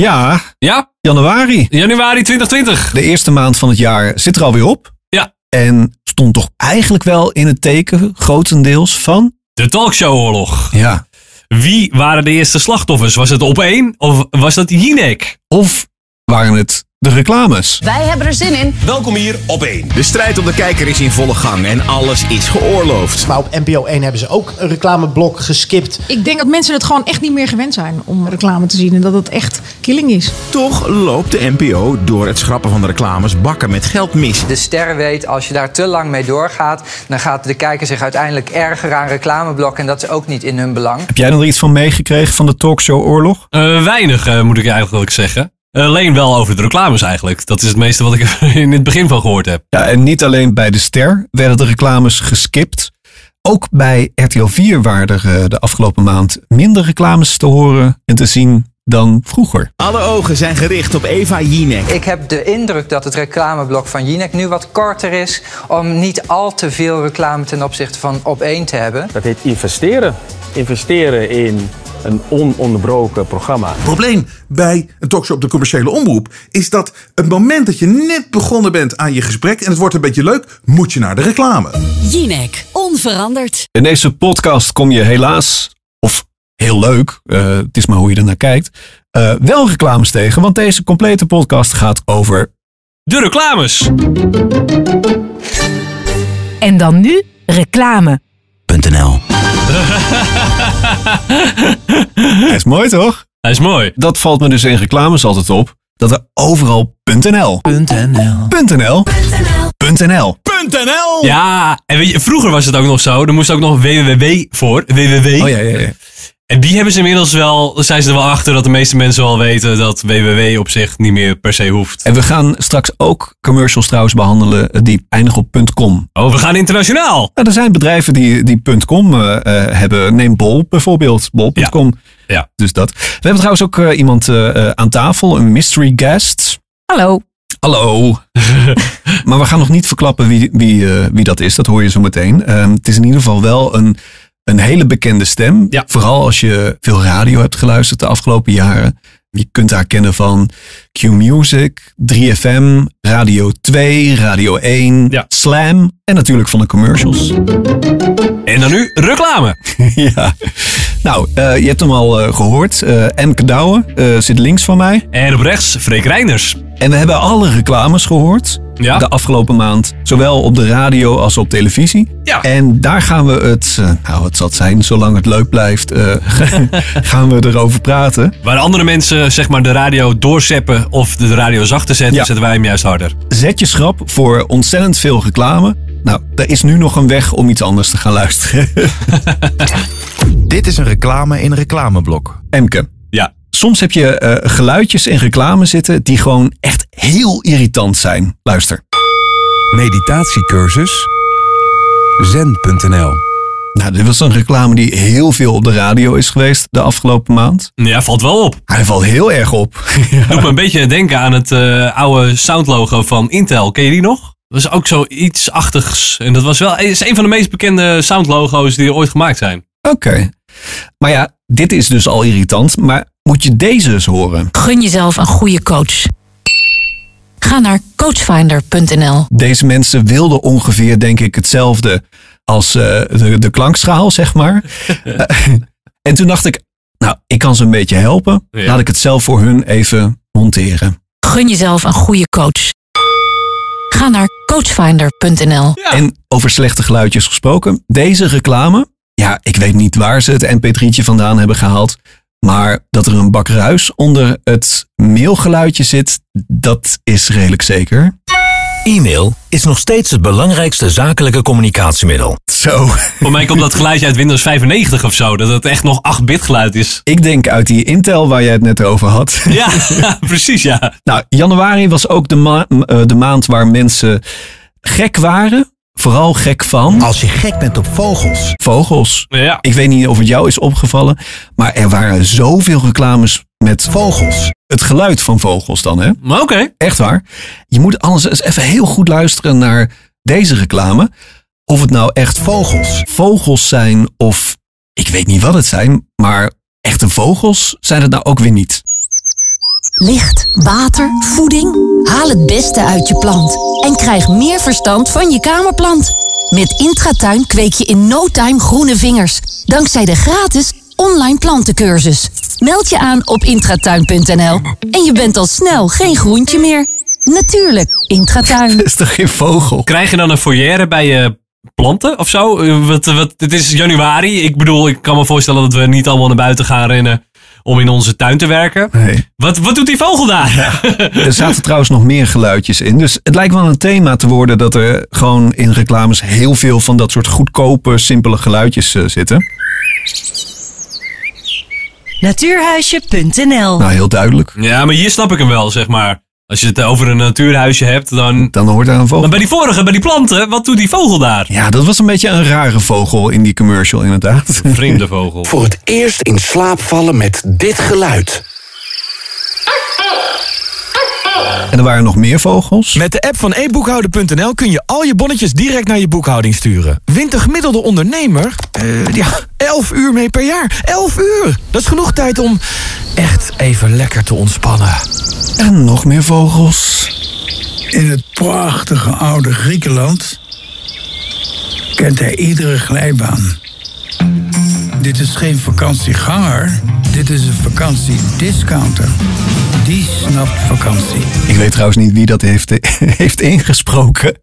Ja, Ja, januari. januari 2020. De eerste maand van het jaar zit er alweer op. Ja. En stond toch eigenlijk wel in het teken, grotendeels, van... De talkshowoorlog. Ja. Wie waren de eerste slachtoffers? Was het op één of was dat Jinek? Of waren het de reclames? Wij hebben er zin in. Welkom hier op 1. De strijd om de kijker is in volle gang en alles is geoorloofd. Maar op NPO 1 hebben ze ook een reclameblok geskipt. Ik denk dat mensen het gewoon echt niet meer gewend zijn om reclame te zien. En dat het echt killing is. Toch loopt de NPO door het schrappen van de reclames bakken met geld mis. De ster weet, als je daar te lang mee doorgaat, dan gaat de kijker zich uiteindelijk erger aan reclameblokken. En dat is ook niet in hun belang. Heb jij er iets van meegekregen van de talkshow oorlog? Eh, weinig, eh, moet ik eigenlijk zeggen. Alleen wel over de reclames eigenlijk. Dat is het meeste wat ik er in het begin van gehoord heb. Ja, en niet alleen bij de Ster werden de reclames geskipt. Ook bij RTL 4 waren er eh, de afgelopen maand minder reclames te horen en te zien dan vroeger. Alle ogen zijn gericht op Eva Jinek. Ik heb de indruk dat het reclameblok van Jinek nu wat korter is om niet al te veel reclame ten opzichte van op één te hebben. Dat heet investeren. Investeren in een ononderbroken programma. probleem bij een talkshow op de commerciële omroep is dat het moment dat je net begonnen bent aan je gesprek en het wordt een beetje leuk, moet je naar de reclame. Jinek, onveranderd. In deze podcast kom je helaas, of heel leuk, eh, het is maar hoe je ernaar kijkt, eh, wel reclames tegen. Want deze complete podcast gaat over De reclames. En dan nu reclame. Hij is mooi toch? Hij is mooi. Dat valt me dus in reclames altijd op. Dat er overal .nl. .nl. .nl. .nl. .nl Ja, en weet je, vroeger was het ook nog zo. Er moest ook nog www voor. www. Oh ja, ja, ja. En die hebben ze inmiddels wel, zijn ze er wel achter dat de meeste mensen wel weten dat www op zich niet meer per se hoeft. En we gaan straks ook commercials trouwens behandelen die eindigen op .com. Oh, we gaan internationaal. Nou, er zijn bedrijven die, die .com eh, eh, hebben. Neem Bol bijvoorbeeld. Bol.com. Ja. Dus dat. We hebben trouwens ook eh, iemand eh, eh, aan tafel. Een mystery guest. Hallo. Hallo. maar we gaan nog niet verklappen wie, wie, eh, wie dat is. Dat hoor je zo meteen. Ehm, het is in ieder geval wel een, een hele bekende stem. Ja. Vooral als je veel radio hebt geluisterd de afgelopen jaren. Je kunt haar kennen van Q-Music, 3FM, Radio 2, Radio 1, Ja. Slam en natuurlijk van de commercials. En dan nu reclame. ja. Nou, eh, je hebt hem al eh, gehoord. Eh Emke zit links van mij. En op rechts Freek Reiners. En we hebben alle reclames gehoord. Ja. De afgelopen maand. Zowel op de radio als op televisie. Ja. En daar gaan we het, eh, nou wat zal het zijn, zolang het leuk blijft, eh, gaan we erover praten. Waar andere mensen zeg maar de radio doorzeppen of de radio zachter zetten, Ja. zetten wij hem juist harder. Zet je schrap voor ontzettend veel reclame. Nou, er is nu nog een weg om iets anders te gaan luisteren. Dit is een reclame in een reclameblok. Emke. Soms heb je eh, geluidjes in reclame zitten die gewoon echt heel irritant zijn. Luister. Meditatiecursus. Zen.nl. Nou, dit was een reclame die heel veel op de radio is geweest de afgelopen maand. Ja, valt wel op. Hij valt heel erg op. Doet me een beetje denken aan het eh, oude soundlogo van Intel. Ken je die nog? Dat was ook zo iets achtigs. En dat was wel is een van de meest bekende soundlogo's die er ooit gemaakt zijn. Oké. Maar ja, dit is dus al irritant. Maar moet je deze eens horen? Gun jezelf een goede coach. Ga naar coachfinder.nl. Deze mensen wilden ongeveer, denk ik, hetzelfde als eh, de, de klankschaal, zeg maar. Eh, en toen dacht ik, nou, ik kan ze een beetje helpen. Ja. Laat ik het zelf voor hun even monteren. Gun jezelf een goede coach. Ga naar coachfinder.nl. En over slechte geluidjes gesproken. Deze reclame, ja, ik weet niet waar ze het mp3'tje vandaan hebben gehaald. Maar dat er een bak ruis onder het mailgeluidje zit, dat is redelijk zeker. E-mail is nog steeds het belangrijkste zakelijke communicatiemiddel. Zo, Voor mij komt dat geluidje uit Windows 95 of zo. Dat het echt nog 8-bit geluid is. ik denk uit die Intel waar jij het net over had. Ja, precies ja. Nou, januari was ook de, ma- eh, de maand waar mensen gek waren. Vooral gek van Als je gek bent op vogels. vogels. Ja. Ik weet niet of het jou is opgevallen, maar er waren zoveel reclames met Vogels. het geluid van vogels dan, hè? Maar oké. Echt waar. Je moet anders eens even heel goed luisteren naar deze reclame. Of het nou echt Vogels. vogels zijn of ik weet niet wat het zijn, maar echte vogels zijn het nou ook weer niet. Licht, water, voeding. Haal het beste uit je plant en krijg meer verstand van je kamerplant. Met Intratuin kweek je in no time groene vingers. Dankzij de gratis online plantencursus. Meld je aan op intratuin.nl en je bent al snel geen groentje meer. Natuurlijk, Intratuin. Dat is toch geen vogel? Krijg je dan een foyer bij je planten of zo? Eh, Wat, wat, het is januari. Ik bedoel, ik kan me voorstellen dat we niet allemaal naar buiten gaan rennen om in onze tuin te werken. Nee. Wat, wat doet die vogel daar? Er zaten trouwens nog meer geluidjes in. Dus het lijkt wel een thema te worden dat er gewoon in reclames heel veel van dat soort goedkope, simpele geluidjes eh, zitten. Natuurhuisje.nl Nou, heel duidelijk. Ja, maar hier snap ik hem wel, zeg maar. Als je het over een natuurhuisje hebt, dan... Dan hoort daar een vogel. Maar bij die vorige, bij die planten, wat doet die vogel daar? Ja, dat was een beetje een rare vogel in die commercial inderdaad. Een vreemde vogel. Voor het eerst in slaap vallen met dit geluid. En er waren nog meer vogels. Met de app van e-boekhouden.nl kun je al je bonnetjes direct naar je boekhouding sturen. Wint de gemiddelde ondernemer eh, ja, 11 uur mee per jaar. 11 uur! Dat is genoeg tijd om echt even lekker te ontspannen. En nog meer vogels. In het prachtige oude Griekenland kent hij iedere glijbaan. Dit is geen vakantieganger, dit is een vakantiediscounter. Die snapt vakantie. Ik weet trouwens niet wie dat heeft, heeft ingesproken.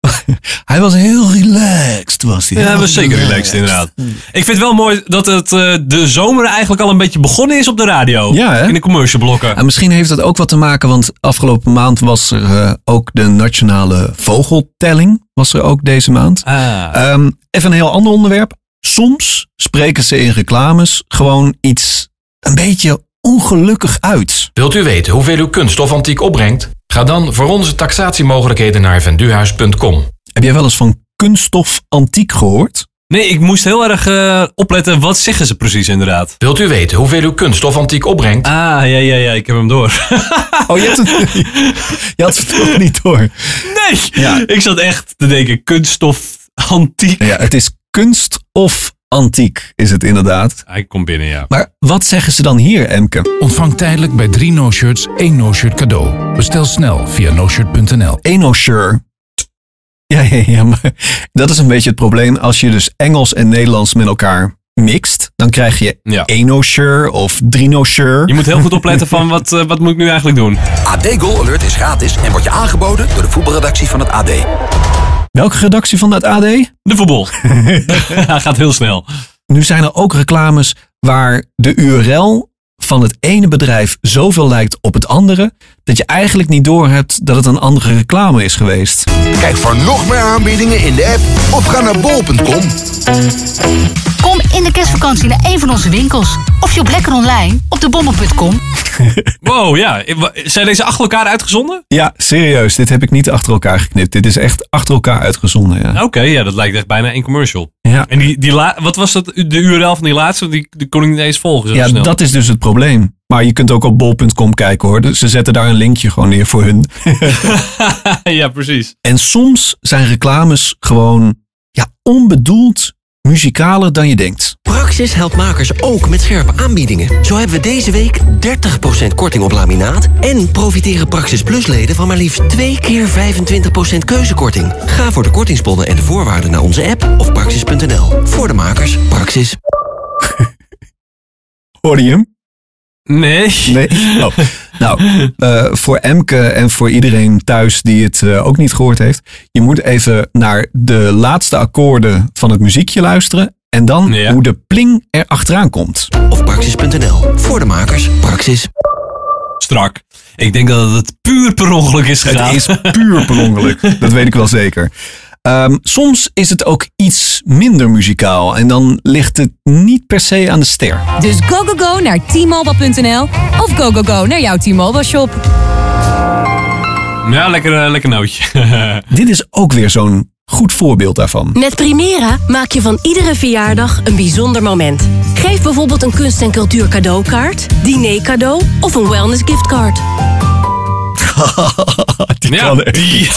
Hij was heel relaxed, was hij. Ja, hij was zeker relaxed, inderdaad. Ik vind het wel mooi dat het eh, de zomer eigenlijk al een beetje begonnen is op de radio. Ja, hè? In de commercial blokken. En misschien heeft dat ook wat te maken, want afgelopen maand was er eh, ook de nationale vogeltelling. Was er ook deze maand. Ah. Ehm, even een heel ander onderwerp. Soms spreken ze in reclames gewoon iets een beetje ongelukkig uit. Wilt u weten hoeveel uw kunststof antiek opbrengt? Ga dan voor onze taxatiemogelijkheden naar venduhuis.com. Heb jij wel eens van kunststof antiek gehoord? Nee, ik moest heel erg eh, opletten. Wat zeggen ze precies inderdaad? Wilt u weten hoeveel uw kunststof antiek opbrengt? Ah, ja, ja, ja. Ik heb hem door. Oh, je, hebt het, je had het toch niet door? nee! Ja. Ik zat echt te denken, kunststof antiek. Ja, het is kunst of antiek, is het inderdaad. Hij komt binnen, ja. Maar wat zeggen ze dan hier, Emke? Ontvang tijdelijk bij drie no-shirts één no-shirt cadeau. Bestel snel via noshirt.nl. Eno-shirt. Ja, ja, ja, maar dat is een beetje het probleem. Als je dus Engels en Nederlands met elkaar mixt, dan krijg je Ja. eno-shirt of drino-shirt. Je moet heel goed opletten van wat, eh, wat moet ik nu eigenlijk doen? AD Goal Alert is gratis en wordt je aangeboden door de voetbalredactie van het AD. Welke redactie van het AD? De voetbal. Hij gaat heel snel. Nu zijn er ook reclames waar de URL van het ene bedrijf zoveel lijkt op het andere, dat je eigenlijk niet doorhebt dat het een andere reclame is geweest. Kijk voor nog meer aanbiedingen in de app of ga naar bol.com. Kom in de kerstvakantie naar een van onze winkels. Of shop lekker online op debommen.com. Wow, ja. Zijn deze achter elkaar uitgezonden? Ja, serieus, dit heb ik niet achter elkaar geknipt. Dit is echt achter elkaar uitgezonden. Ja. Oké, ja, dat lijkt echt bijna een commercial. Ja. En die, die la wat was dat, de URL van die laatste? Die, die kon ik niet eens volgen zo Ja, snel. dat is dus het probleem. Maar je kunt ook op bol.com kijken hoor. Dus ze zetten daar een linkje gewoon neer voor hun. ja, precies. En soms zijn reclames gewoon ja, onbedoeld muzikaler dan je denkt. Praxis helpt makers ook met scherpe aanbiedingen. Zo hebben we deze week 30% korting op laminaat... en profiteren Praxis Plus-leden van maar liefst 2 keer 25% keuzekorting. Ga voor de kortingsbonnen en de voorwaarden naar onze app of praxis.nl. Voor de makers, Praxis. Je hem? Nee. Nee? Oh. Nou, eh, voor Emke en voor iedereen thuis die het eh, ook niet gehoord heeft. Je moet even naar de laatste akkoorden van het muziekje luisteren. En dan Ja. hoe de pling er achteraan komt. Of praxis.nl. Voor de makers, Praxis. Strak. Ik denk dat het puur per ongeluk is gegaan. Het is puur per ongeluk. dat weet ik wel zeker. Ehm, soms is het ook iets minder muzikaal. En dan ligt het niet per se aan de ster. Dus go go go naar t-mobile.nl of go go go naar jouw T-Mobile shop. Ja, lekker, eh, lekker nootje. Dit is ook weer zo'n goed voorbeeld daarvan. Met Primera maak je van iedere verjaardag een bijzonder moment. Geef bijvoorbeeld een kunst- en cultuur cadeaukaart, diner cadeau of een wellness giftcard. Die ja, die,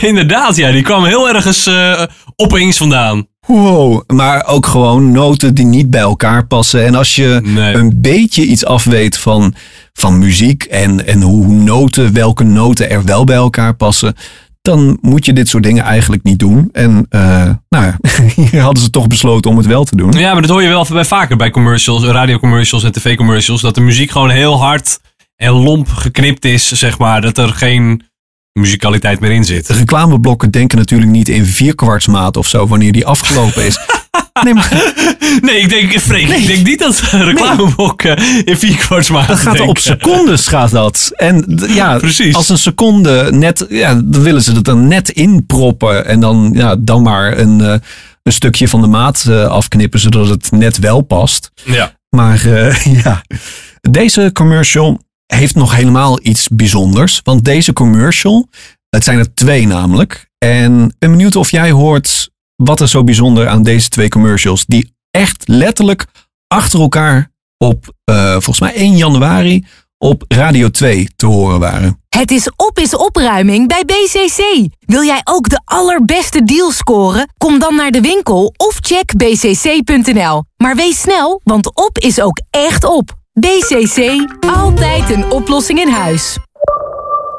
inderdaad, ja. Die kwam heel ergens eh, opeens vandaan. Wow, maar ook gewoon noten die niet bij elkaar passen. En als je een beetje iets afweet van, van muziek en, en hoe noten, welke noten er wel bij elkaar passen, dan moet je dit soort dingen eigenlijk niet doen. En eh, nou ja, hier hadden ze toch besloten om het wel te doen. Ja, maar dat hoor je wel bij vaker bij commercials, radiocommercials en tv-commercials. Dat de muziek gewoon heel hard en lomp geknipt is, zeg maar. Dat er geen muzikaliteit meer in zit. De reclameblokken denken natuurlijk niet in vierkwartsmaat of zo wanneer die afgelopen is. Nee, maar... nee, ik denk, Freek, ik denk niet dat reclameblokken in vierkwartsmaat Dat gaat op secondes gaat dat. En ja, Precies. als een seconde net, ja, dan willen ze het er net in proppen. En dan, ja, dan maar een, eh, een stukje van de maat eh, afknippen, zodat het net wel past. Ja. Maar eh, ja, deze commercial heeft nog helemaal iets bijzonders. Want deze commercial, het zijn er twee namelijk. En ben benieuwd of jij hoort wat er zo bijzonder aan deze twee commercials, die echt letterlijk achter elkaar op eh, volgens mij 1 januari op Radio 2 te horen waren. Het is op is opruiming bij BCC. Wil jij ook de allerbeste deals scoren? Kom dan naar de winkel of check bcc.nl. Maar wees snel, want op is ook echt op. BCC, altijd een oplossing in huis.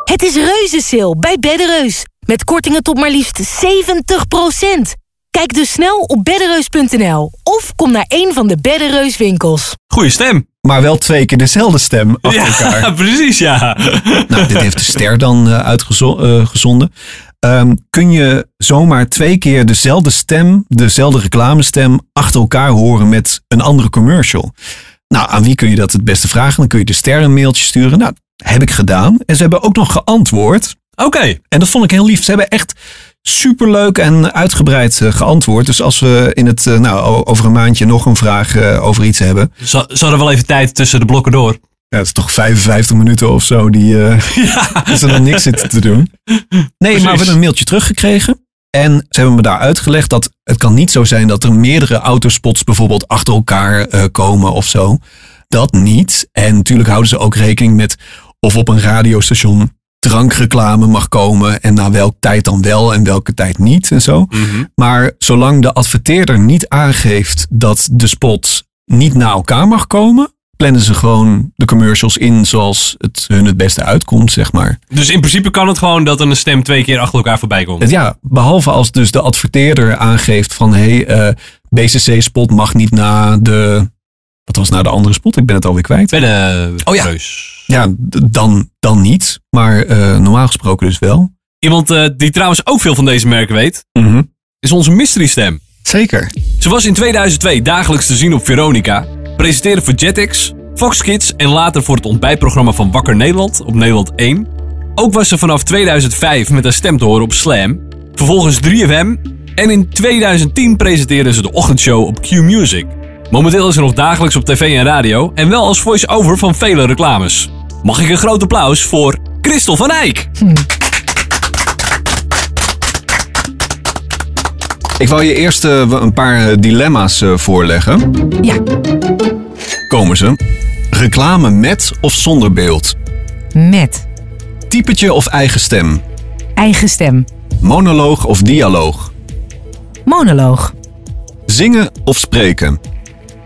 Het is reuzensil bij Beddereus. Met kortingen tot maar liefst 70%. Kijk dus snel op beddereus.nl of kom naar een van de Beddereus winkels. Goeie stem. Maar wel twee keer dezelfde stem achter Ja, elkaar. precies, ja. Nou, dit heeft de ster dan eh, uitgezonden. Ehm, kun je zomaar twee keer dezelfde stem, dezelfde reclamestem achter elkaar horen met een andere commercial? Nou, aan wie kun je dat het beste vragen? Dan kun je de ster een mailtje sturen. Nou, heb ik gedaan. En ze hebben ook nog geantwoord. Oké. En dat vond ik heel lief. Ze hebben echt superleuk en uitgebreid eh, geantwoord. Dus als we in het, eh, nou, over een maandje nog een vraag eh, over iets hebben. Ze ze hadden wel even tijd tussen de blokken door. Ja, het is toch 55 minuten of zo die eh is er dan niks zitten te doen. Nee, maar we hebben een mailtje teruggekregen. En ze hebben me daar uitgelegd dat het kan niet zo zijn dat er meerdere autospots bijvoorbeeld achter elkaar eh, komen of zo. Dat niet. En natuurlijk houden ze ook rekening met of op een radiostation drankreclame mag komen en na welke tijd dan wel en welke tijd niet en zo. Maar zolang de adverteerder niet aangeeft dat de spot niet na elkaar mag komen, plannen ze gewoon de commercials in zoals het hun het beste uitkomt, zeg maar. Dus in principe kan het gewoon dat een stem twee keer achter elkaar voorbij komt. Ja, behalve als dus de adverteerder aangeeft van hé, hey, BCC-spot mag niet na de. Wat was nou de andere spot? Ik ben het alweer kwijt. Bij de Oh ja. reus. Ja, dan, dan niet. Maar eh, normaal gesproken dus wel. Iemand eh, die trouwens ook veel van deze merken weet, is onze mystery stem. Zeker. Ze was in 2002 dagelijks te zien op Veronica, presenteerde voor Jetix, Fox Kids en later voor het ontbijtprogramma van Wakker Nederland op Nederland 1. Ook was ze vanaf 2005 met haar stem te horen op Slam, vervolgens 3FM en in 2010 presenteerde ze de ochtendshow op Q Music. Momenteel is ze nog dagelijks op tv en radio en wel als voice-over van vele reclames. Mag ik een groot applaus voor Christel van Eyck? Ik wou je eerst eh, een paar eh, dilemma's eh, voorleggen. Ja. Komen ze. Reclame met of zonder beeld? Met Typetje of eigen stem? eigen stem. Monoloog of dialoog? Monoloog. Zingen of spreken?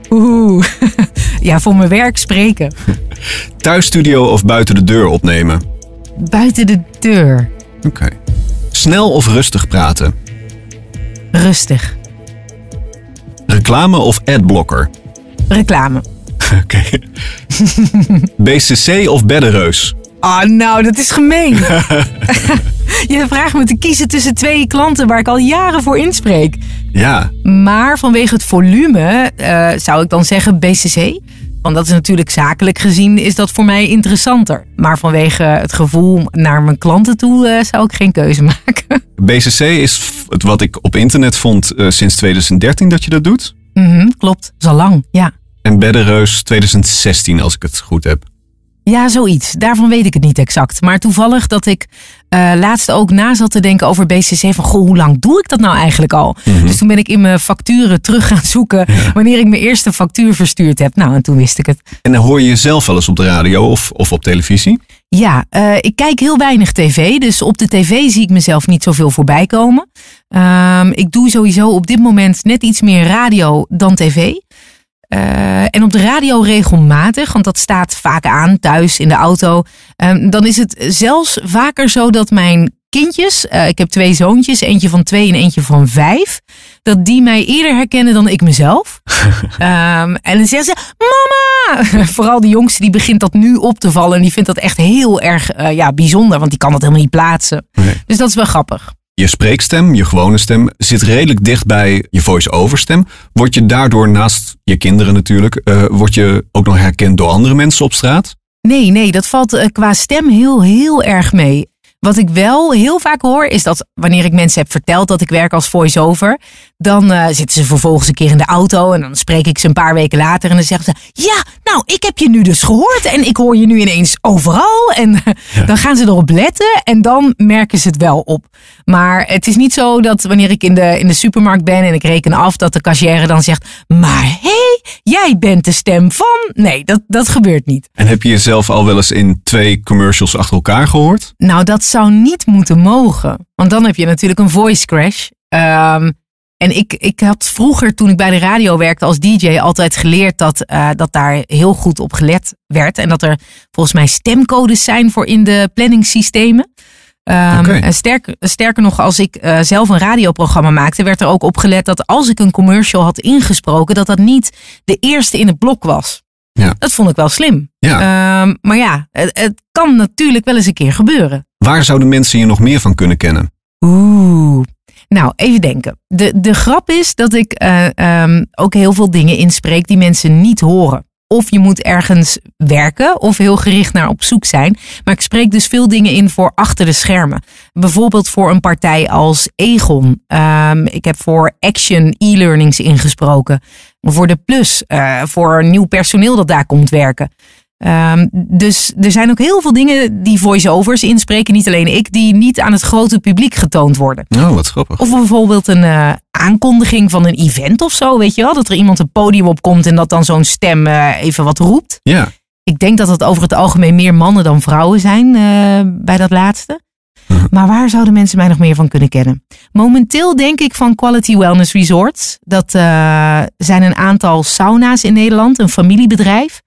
Oeh. Ja, voor mijn werk spreken. Thuisstudio of buiten de deur opnemen? Buiten de deur. Oké. Snel of rustig praten? Rustig. Reclame of adblocker? Reclame. Oké. BCC of beddenreus? Ah, nou, dat is gemeen. Je vraagt me te kiezen tussen twee klanten waar ik al jaren voor inspreek. Ja. Maar vanwege het volume eh, zou ik dan zeggen BCC. Want dat is natuurlijk zakelijk gezien is dat voor mij interessanter. Maar vanwege het gevoel naar mijn klanten toe eh, zou ik geen keuze maken. BCC is wat ik op internet vond eh, sinds 2013 dat je dat doet. Mhm, klopt, dat is al lang, ja. En beddenreus 2016 als ik het goed heb. Ja, zoiets. Daarvan weet ik het niet exact. Maar toevallig dat ik eh, laatst ook na zat te denken over BCC. Van, goh, hoe lang doe ik dat nou eigenlijk al? Mhm. Dus toen ben ik in mijn facturen terug gaan zoeken wanneer ik mijn eerste factuur verstuurd heb. Nou, en toen wist ik het. En dan hoor je jezelf wel eens op de radio of, of op televisie? Ja, eh, ik kijk heel weinig tv. Dus op de tv zie ik mezelf niet zoveel voorbij komen. Ehm, ik doe sowieso op dit moment net iets meer radio dan tv. Eh, en op de radio regelmatig, want dat staat vaak aan thuis in de auto. Ehm, dan is het zelfs vaker zo dat mijn kindjes, eh, ik heb twee zoontjes, eentje van twee en eentje van vijf, dat die mij eerder herkennen dan ik mezelf. Ehm, en dan zeggen ze, mama! Vooral de jongste, die begint dat nu op te vallen en die vindt dat echt heel erg eh, ja, bijzonder, want die kan dat helemaal niet plaatsen. Dus dat is wel grappig. Je spreekstem, je gewone stem, zit redelijk dicht bij je voice-over stem. Word je daardoor naast je kinderen natuurlijk, eh, word je ook nog herkend door andere mensen op straat? Nee, nee, dat valt eh, qua stem heel, heel erg mee. Wat ik wel heel vaak hoor, is dat wanneer ik mensen heb verteld dat ik werk als voice-over, dan eh, zitten ze vervolgens een keer in de auto en dan spreek ik ze een paar weken later en dan zeggen ze: Ja, nou, ik heb je nu dus gehoord en ik hoor je nu ineens overal. En dan gaan ze erop letten en dan merken ze het wel op. Maar het is niet zo dat wanneer ik in de, in de supermarkt ben en ik reken af, dat de cashier dan zegt: Maar hé, hey, jij bent de stem van. Nee, dat, dat gebeurt niet. En heb je jezelf al wel eens in twee commercials achter elkaar gehoord? Nou, dat zou niet moeten mogen. Want dan heb je natuurlijk een voice crash. Ehm, en ik, ik had vroeger, toen ik bij de radio werkte als DJ, altijd geleerd dat, eh, dat daar heel goed op gelet werd. En dat er volgens mij stemcodes zijn voor in de planningssystemen. Ehm, en sterker, sterker nog, als ik eh, zelf een radioprogramma maakte, werd er ook op gelet dat als ik een commercial had ingesproken, dat dat niet de eerste in het blok was. Ja. Dat vond ik wel slim. Ja. Ehm, maar ja, het, het kan natuurlijk wel eens een keer gebeuren. Waar zouden mensen je nog meer van kunnen kennen? Oeh. Nou, even denken. De, de grap is dat ik eh, ehm, ook heel veel dingen inspreek die mensen niet horen. Of je moet ergens werken of heel gericht naar op zoek zijn. Maar ik spreek dus veel dingen in voor achter de schermen. Bijvoorbeeld voor een partij als Egon. Ehm, ik heb voor Action e-learnings ingesproken. Voor de Plus, eh, voor nieuw personeel dat daar komt werken. Ehm, dus er zijn ook heel veel dingen die voice-overs inspreken, niet alleen ik, die niet aan het grote publiek getoond worden. Oh, wat grappig. Of bijvoorbeeld een eh, aankondiging van een event of zo, weet je wel? Dat er iemand een podium opkomt en dat dan zo'n stem eh, even wat roept. Ja. Ik denk dat het over het algemeen meer mannen dan vrouwen zijn eh, bij dat laatste. Maar waar zouden mensen mij nog meer van kunnen kennen? Momenteel denk ik van Quality Wellness Resorts. Dat zijn een aantal sauna's in Nederland, een familiebedrijf.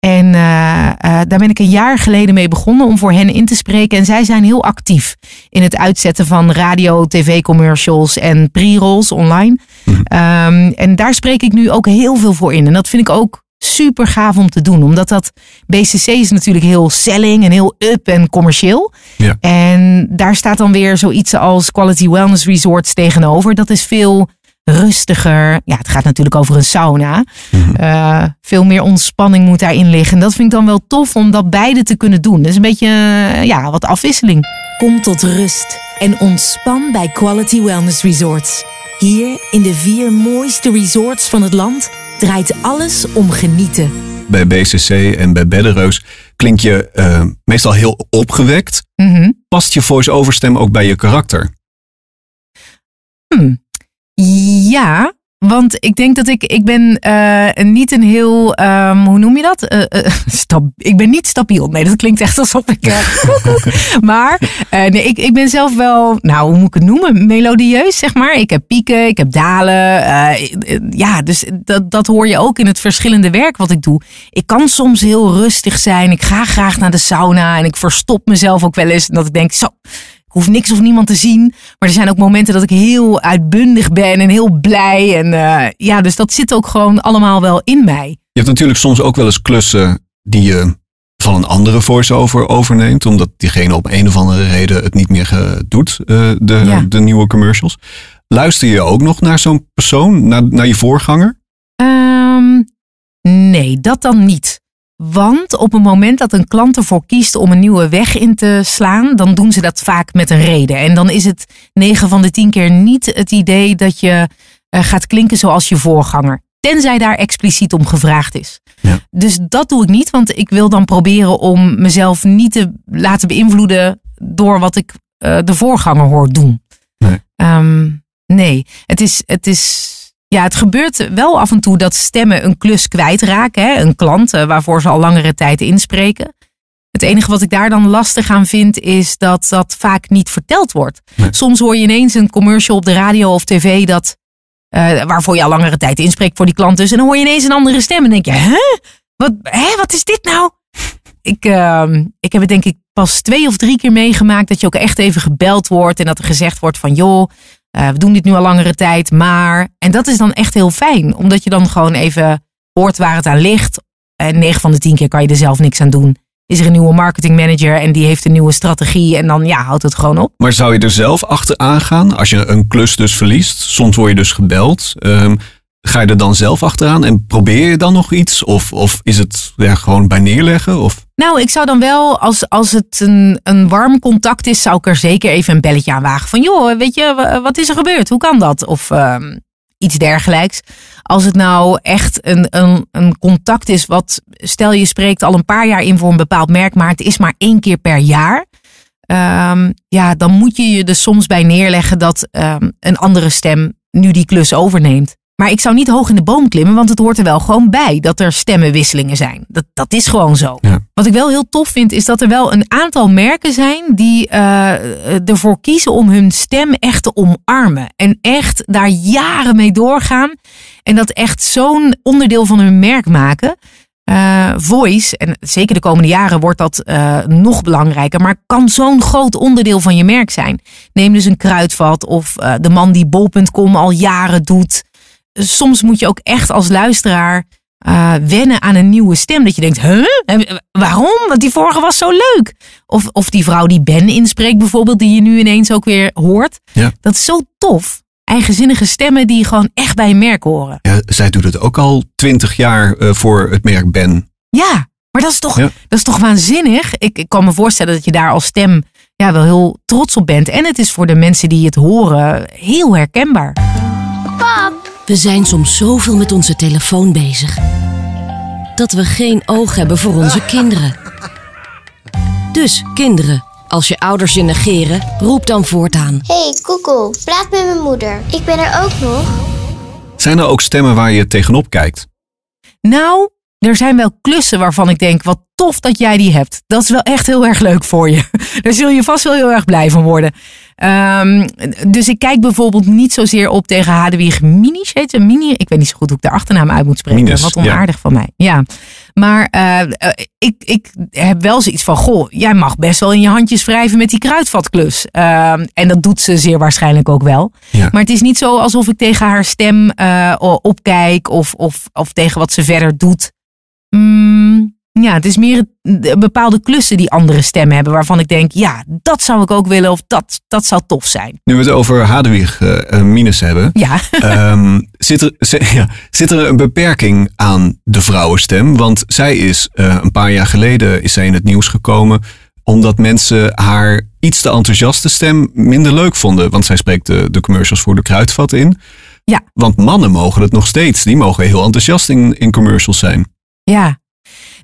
En eh, eh, daar ben ik een jaar geleden mee begonnen om voor hen in te spreken. En zij zijn heel actief in het uitzetten van radio, tv-commercials en pre-rolls online. Ehm, en daar spreek ik nu ook heel veel voor in. En dat vind ik ook super gaaf om te doen. Omdat dat BCC is natuurlijk heel selling en heel up en commercieel. Ja. En daar staat dan weer zoiets als Quality Wellness Resorts tegenover. Dat is veel rustiger. Ja, het gaat natuurlijk over een sauna. Eh, veel meer ontspanning moet daarin liggen. En dat vind ik dan wel tof om dat beide te kunnen doen. Dus een beetje, eh, ja, wat afwisseling. Kom tot rust en ontspan bij Quality Wellness Resorts. Hier in de vier mooiste resorts van het land draait alles om genieten. Bij BCC en bij Beddenreus klink je eh, meestal heel opgewekt. Mhm. Past je voice-over stem ook bij je karakter? Hmm. Ja, want ik denk dat ik, ik ben eh, niet een heel, ehm, hoe noem je dat? Eh, eh, ik ben niet stabiel. Nee, dat klinkt echt alsof ik, maar nee, ik, ik ben zelf wel, nou, hoe moet ik het noemen? Melodieus, zeg maar. Ik heb pieken, ik heb dalen. ja, dus dat, dat hoor je ook in het verschillende werk wat ik doe. Ik kan soms heel rustig zijn. Ik ga graag naar de sauna en ik verstop mezelf ook wel eens. En dat ik denk, zo, ik hoef niks of niemand te zien. Maar er zijn ook momenten dat ik heel uitbundig ben en heel blij. En eh, ja, dus dat zit ook gewoon allemaal wel in mij. Je hebt natuurlijk soms ook wel eens klussen die je van een andere voice-over overneemt. Omdat diegene op een of andere reden het niet meer eh, doet, eh, de, Ja. de nieuwe commercials. Luister je ook nog naar zo'n persoon, naar, naar je voorganger? Ehm, nee, dat dan niet. Want op het moment dat een klant ervoor kiest om een nieuwe weg in te slaan, dan doen ze dat vaak met een reden. En dan is het 9 van de 10 keer niet het idee dat je eh, gaat klinken zoals je voorganger. Tenzij daar expliciet om gevraagd is. Dus dat doe ik niet, want ik wil dan proberen om mezelf niet te laten beïnvloeden door wat ik eh, de voorganger hoor doen. Ehm, nee, het is, het is. Ja, het gebeurt wel af en toe dat stemmen een klus kwijtraken. Hè? Een klant eh, waarvoor ze al langere tijd inspreken. Het enige wat ik daar dan lastig aan vind is dat dat vaak niet verteld wordt. Soms hoor je ineens een commercial op de radio of tv dat, eh, waarvoor je al langere tijd inspreekt voor die klant dus. En dan hoor je ineens een andere stem en denk je, hè? Wat, hè? Wat is dit nou? Ik, ehm, ik heb het denk ik pas twee of drie keer meegemaakt dat je ook echt even gebeld wordt en dat er gezegd wordt van joh, eh, we doen dit nu al langere tijd, maar. En dat is dan echt heel fijn, omdat je dan gewoon even hoort waar het aan ligt. En 9 van de 10 keer kan je er zelf niks aan doen. Is er een nieuwe marketing manager en die heeft een nieuwe strategie en dan ja, houdt het gewoon op. Maar zou je er zelf achteraan gaan als je een klus dus verliest? Soms word je dus gebeld. Ehm, ga je er dan zelf achteraan en probeer je dan nog iets? Of, of is het ja, gewoon bij neerleggen? Of? Nou, ik zou dan wel, als, als het een, een warm contact is, zou ik er zeker even een belletje aan wagen. Van joh, weet je, wa- wat is er gebeurd? Hoe kan dat? Of ehm, iets dergelijks. Als het nou echt een, een, een contact is wat, stel je spreekt al een paar jaar in voor een bepaald merk, maar het is maar één keer per jaar. Ehm, ja, dan moet je je er soms bij neerleggen dat ehm, een andere stem nu die klus overneemt. Maar ik zou niet hoog in de boom klimmen, want het hoort er wel gewoon bij dat er stemmenwisselingen zijn. Dat, dat is gewoon zo. Wat ik wel heel tof vind, is dat er wel een aantal merken zijn die eh, ervoor kiezen om hun stem echt te omarmen. En echt daar jaren mee doorgaan. En dat echt zo'n onderdeel van hun merk maken. Eh, voice, en zeker de komende jaren wordt dat eh, nog belangrijker, maar kan zo'n groot onderdeel van je merk zijn. Neem dus een kruidvat of eh, de man die bol.com al jaren doet. Soms moet je ook echt als luisteraar eh, wennen aan een nieuwe stem. Dat je denkt, huh? En Waarom? Want die vorige was zo leuk. Of, of die vrouw die Ben inspreekt bijvoorbeeld, die je nu ineens ook weer hoort. Ja. Dat is zo tof. Eigenzinnige stemmen die gewoon echt bij een merk horen. Ja, zij doet het ook al twintig jaar eh, voor het merk Ben. Ja, maar dat is toch, Ja. dat is toch waanzinnig? Ik, ik kan me voorstellen dat je daar als stem ja, wel heel trots op bent. En het is voor de mensen die het horen heel herkenbaar. We zijn soms zoveel met onze telefoon bezig dat we geen oog hebben voor onze kinderen. Dus kinderen, als je ouders je negeren, roep dan voortaan. Hey, Koekoe, praat met mijn moeder. Ik ben er ook nog. Zijn er ook stemmen waar je tegenop kijkt? Nou, er zijn wel klussen waarvan ik denk, wat tof dat jij die hebt. Dat is wel echt heel erg leuk voor je. Daar zul je vast wel heel erg blij van worden. Ehm, dus ik kijk bijvoorbeeld niet zozeer op tegen Hadewig Minis. Heet ze Mini? Ik weet niet zo goed hoe ik de achternaam uit moet spreken. Minus, wat ja. onaardig van mij. Ja. Maar eh, eh, ik, ik heb wel zoiets van, goh, jij mag best wel in je handjes wrijven met die kruidvatklus. Ehm, en dat doet ze zeer waarschijnlijk ook wel. Maar het is niet zo alsof ik tegen haar stem eh, opkijk of, of, of tegen wat ze verder doet. Mm, ja, het is meer bepaalde klussen die andere stemmen hebben. Waarvan ik denk, ja, dat zou ik ook willen of dat, dat zou tof zijn. Nu we het over Hadewig eh, eh, Minus hebben. Ja. ehm, zit, er, ja, zit er een beperking aan de vrouwenstem? Want zij is eh, een paar jaar geleden is zij in het nieuws gekomen. Omdat mensen haar iets te enthousiaste stem minder leuk vonden. Want zij spreekt de, de commercials voor de kruidvat in. Ja. Want mannen mogen het nog steeds. Die mogen heel enthousiast in, in commercials zijn. Ja.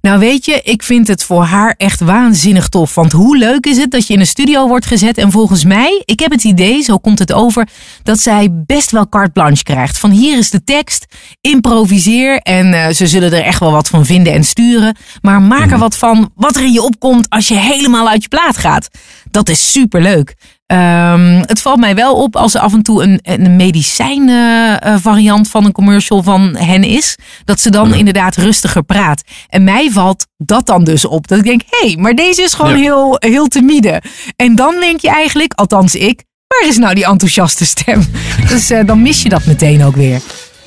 Nou weet je, ik vind het voor haar echt waanzinnig tof. Want hoe leuk is het dat je in een studio wordt gezet en volgens mij, ik heb het idee, zo komt het over, dat zij best wel carte blanche krijgt. Van hier is de tekst, improviseer en eh, ze zullen er echt wel wat van vinden en sturen. Maar maak er wat van wat er in je opkomt als je helemaal uit je plaat gaat. Dat is superleuk. Ehm, het valt mij wel op als er af en toe een, een medicijn eh, eh, variant van een commercial van hen is. Dat ze dan inderdaad rustiger praat. En mij valt dat dan dus op. Dat ik denk, hé, hey, maar deze is gewoon Ja. heel, heel timide. En dan denk je eigenlijk, althans ik, waar is nou die enthousiaste stem? dus eh, dan mis je dat meteen ook weer.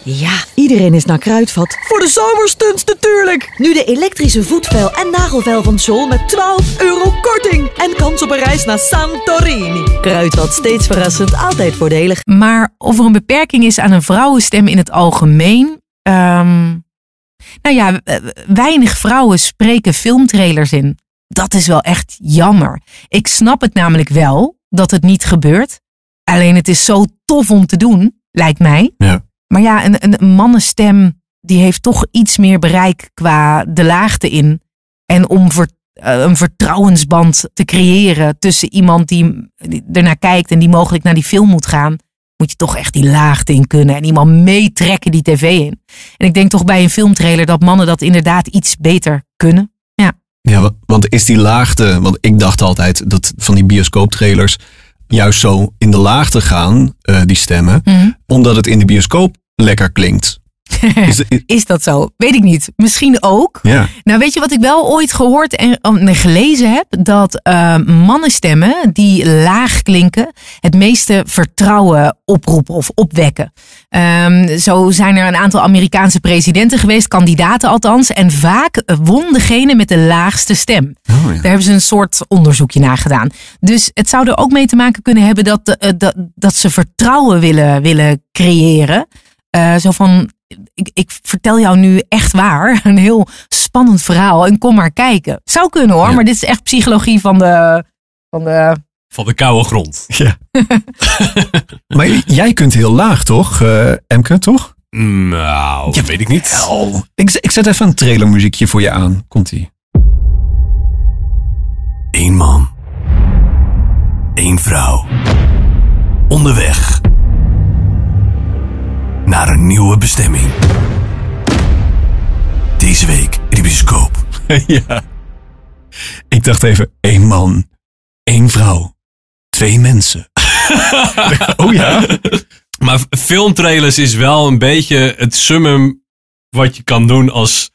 Ja, iedereen is naar Kruidvat. Voor de zomerstunts natuurlijk. Nu de elektrische voetvel en nagelvel van Sol met 12 euro korting. En kans op een reis naar Santorini. Kruidvat, steeds verrassend, altijd voordelig. Maar of er een beperking is aan een vrouwenstem in het algemeen. ehm, nou ja, weinig vrouwen spreken filmtrailers in. Dat is wel echt jammer. Ik snap het namelijk wel dat het niet gebeurt. Alleen het is zo tof om te doen, lijkt mij. Ja. Maar ja, een, een mannenstem die heeft toch iets meer bereik qua de laagte in. En om eh, een vertrouwensband te creëren tussen iemand die, die ernaar kijkt en die mogelijk naar die film moet gaan, moet je toch echt die laagte in kunnen en iemand meetrekken die tv in. En ik denk toch bij een filmtrailer dat mannen dat inderdaad iets beter kunnen. Ja. Ja, wa- want is die laagte, want ik dacht altijd dat van die bioscooptrailers juist zo in de laagte gaan, eh, die stemmen, Mhm. omdat het in de bioscoop lekker klinkt. Is, is- Is dat zo? Weet ik niet. Misschien ook. ja. Nou, weet je wat ik wel ooit gehoord en oh, gelezen heb? Dat eh, mannenstemmen die laag klinken het meeste vertrouwen oproepen of opwekken. Ehm, zo zijn er een aantal Amerikaanse presidenten geweest, kandidaten althans. En vaak won degene met de laagste stem. Oh, Daar hebben ze een soort onderzoekje naar gedaan. Dus het zou er ook mee te maken kunnen hebben dat, eh, dat, dat ze vertrouwen willen, willen creëren. Eh, zo van, ik, ik vertel jou nu echt waar. Een heel spannend verhaal. En kom maar kijken. Zou kunnen hoor, maar dit is echt psychologie van de. Van de Van de koude grond. Ja. maar jij kunt heel laag, toch, eh, Emke, toch? Nou, weet ik niet. Ik, ik zet even een trailermuziekje voor je aan. Komt-ie. Eén man. Eén vrouw. Onderweg. Naar een nieuwe bestemming. Deze week in de bioscoop. ja. Ik dacht even, één man, één vrouw, twee mensen. oh ja? Maar filmtrailers is wel een beetje het summum wat je kan doen als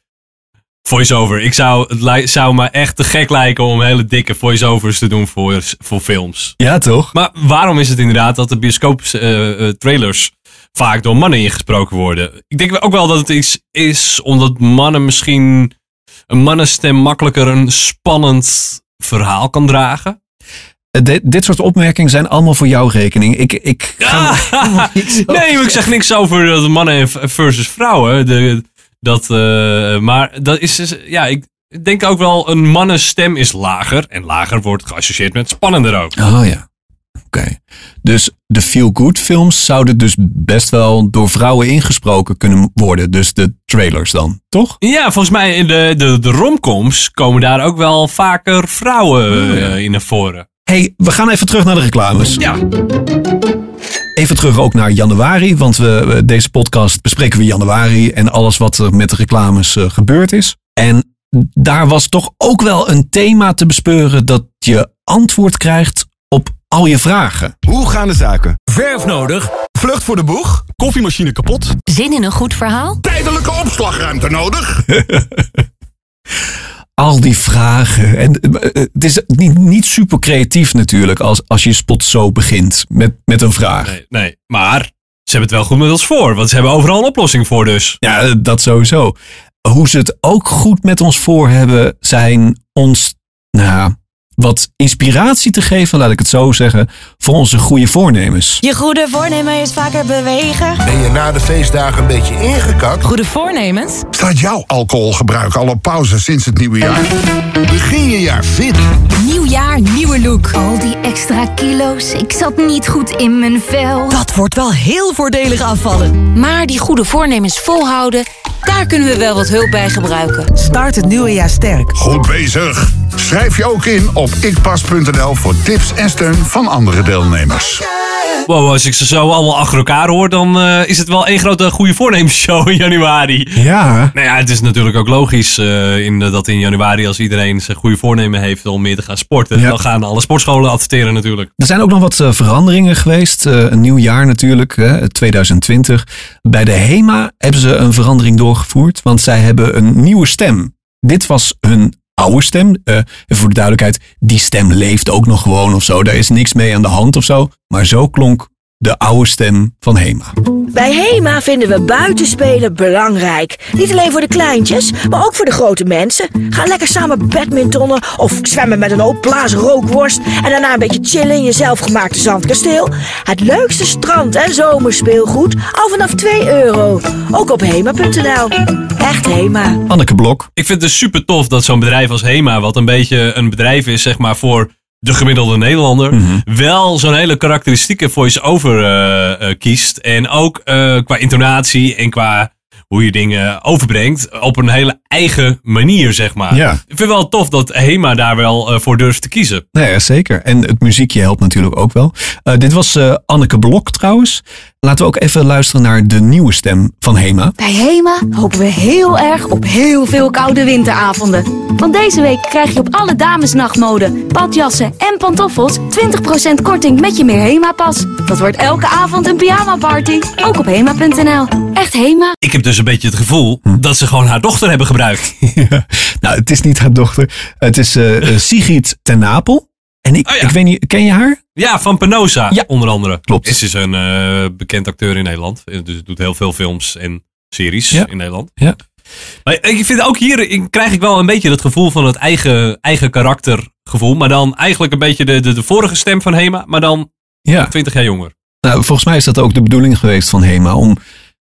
voice-over. Ik zou, het zou me echt te gek lijken om hele dikke voice-overs te doen voor, voor films. Ja, toch? Maar waarom is het inderdaad dat de bioscoop eh, eh, trailers vaak door mannen ingesproken worden? Ik denk ook wel dat het iets is omdat mannen misschien een mannenstem makkelijker een spannend verhaal kan dragen. Eh, dit- soort opmerkingen zijn allemaal voor jouw rekening. Ik, ik ga nee, maar ik zeg niks over dat mannen versus vrouwen. De, dat, eh, maar dat is, is- ja, ik denk ook wel een mannenstem is lager. En lager wordt geassocieerd met spannender ook. Oh ja. Oké. Dus de feel-good films zouden dus best wel door vrouwen ingesproken kunnen worden. Dus de trailers dan, toch? Ja, volgens mij in de, de, de romcoms komen daar ook wel vaker vrouwen eh, in naar voren. hey, we gaan even terug naar de reclames. Ja. Even terug ook naar januari, want we, we- deze podcast bespreken we januari en alles wat er met de reclames eh, gebeurd is. En daar was toch ook wel een thema te bespeuren dat je antwoord krijgt op al je vragen. Hoe gaan de zaken? Verf nodig? Vlucht voor de boeg? Koffiemachine kapot? Zin in een goed verhaal? Tijdelijke opslagruimte nodig? Al die vragen. En eh, het is niet, niet super creatief natuurlijk als, als je spot zo begint met, met een vraag. Nee, nee, maar ze hebben het wel goed met ons voor. Want ze hebben overal een oplossing voor dus. Ja, eh, dat sowieso. Hoe ze het ook goed met ons voor hebben, zijn ons nou, wat inspiratie te geven, laat ik het zo zeggen, voor onze goede voornemens. Je goede voornemen is vaker bewegen. Ben je na de feestdagen een beetje ingekakt? Goede voornemens? Staat jouw alcoholgebruik al op pauze sinds het nieuwe jaar? Begin je jaar fit? Nieuw jaar, nieuwe look. Al die extra kilo's, ik zat niet goed in mijn vel. Dat wordt wel heel voordelig afvallen. Maar die goede voornemens volhouden, daar kunnen we wel wat hulp bij gebruiken. Start het nieuwe jaar sterk. Goed bezig. Schrijf je ook in op ikpas.nl voor tips en steun van andere deelnemers. Wow, als ik ze zo allemaal achter elkaar hoor, dan eh, is het wel één grote goede voornemensshow in januari. Ja. Nou ja, het is natuurlijk ook logisch eh, in, dat in januari, als iedereen zijn goede voornemen heeft om meer te gaan sporten, Ja. dan gaan alle sportscholen adverteren natuurlijk. Er zijn ook nog wat eh, veranderingen geweest. Eh, een nieuw jaar natuurlijk, hè, 2020. Bij de HEMA hebben ze een verandering doorgevoerd, want zij hebben een nieuwe stem. Dit was hun oude stem. En voor de duidelijkheid, die stem leeft ook nog gewoon of zo. Daar is niks mee aan de hand of zo. Maar zo klonk de oude stem van HEMA. Bij HEMA vinden we buitenspelen belangrijk. Niet alleen voor de kleintjes, maar ook voor de grote mensen. Ga lekker samen badmintonnen of zwemmen met een hoop blaas rookworst... en daarna een beetje chillen in je zelfgemaakte zandkasteel. Het leukste strand- en zomerspeelgoed al vanaf 2 euro. Ook op HEMA.nl. Echt HEMA. Anneke Blok. Ik vind het dus super tof dat zo'n bedrijf als HEMA, wat een beetje een bedrijf is, zeg maar, voor de gemiddelde Nederlander, wel zo'n hele karakteristieke voice-over eh, kiest. En ook eh, qua intonatie en qua hoe je dingen overbrengt op een hele eigen manier, zeg maar. Ja. Ik vind het wel tof dat Hema daar wel voor durft te kiezen. Ja, zeker. En het muziekje helpt natuurlijk ook wel. Dit was eh, Anneke Blok trouwens. Laten we ook even luisteren naar de nieuwe stem van Hema. Bij Hema hopen we heel erg op heel veel koude winteravonden. Want deze week krijg je op alle damesnachtmode, badjassen en pantoffels 20% korting met je meer Hema-pas. Dat wordt elke avond een pyjama-party, ook op hema.nl. Echt Hema? Ik heb dus een beetje het gevoel Hm. dat ze gewoon haar dochter hebben gebruikt. Nou, het is niet haar dochter. Het is eh, eh, Sigrid ten Napel. En ik, ik weet niet, ken je haar? Ja, van Penosa onder andere. Klopt. Is dus een eh, bekend acteur in Nederland. Eh, Dus doet heel veel films en series Ja. in Nederland. Ja. Maar ik vind ook hier krijg ik wel een beetje het gevoel van het eigen, eigen karaktergevoel. Maar dan eigenlijk een beetje de, de, de vorige stem van Hema, maar dan Ja. 20 jaar jonger. Nou, volgens mij is dat ook de bedoeling geweest van Hema. Om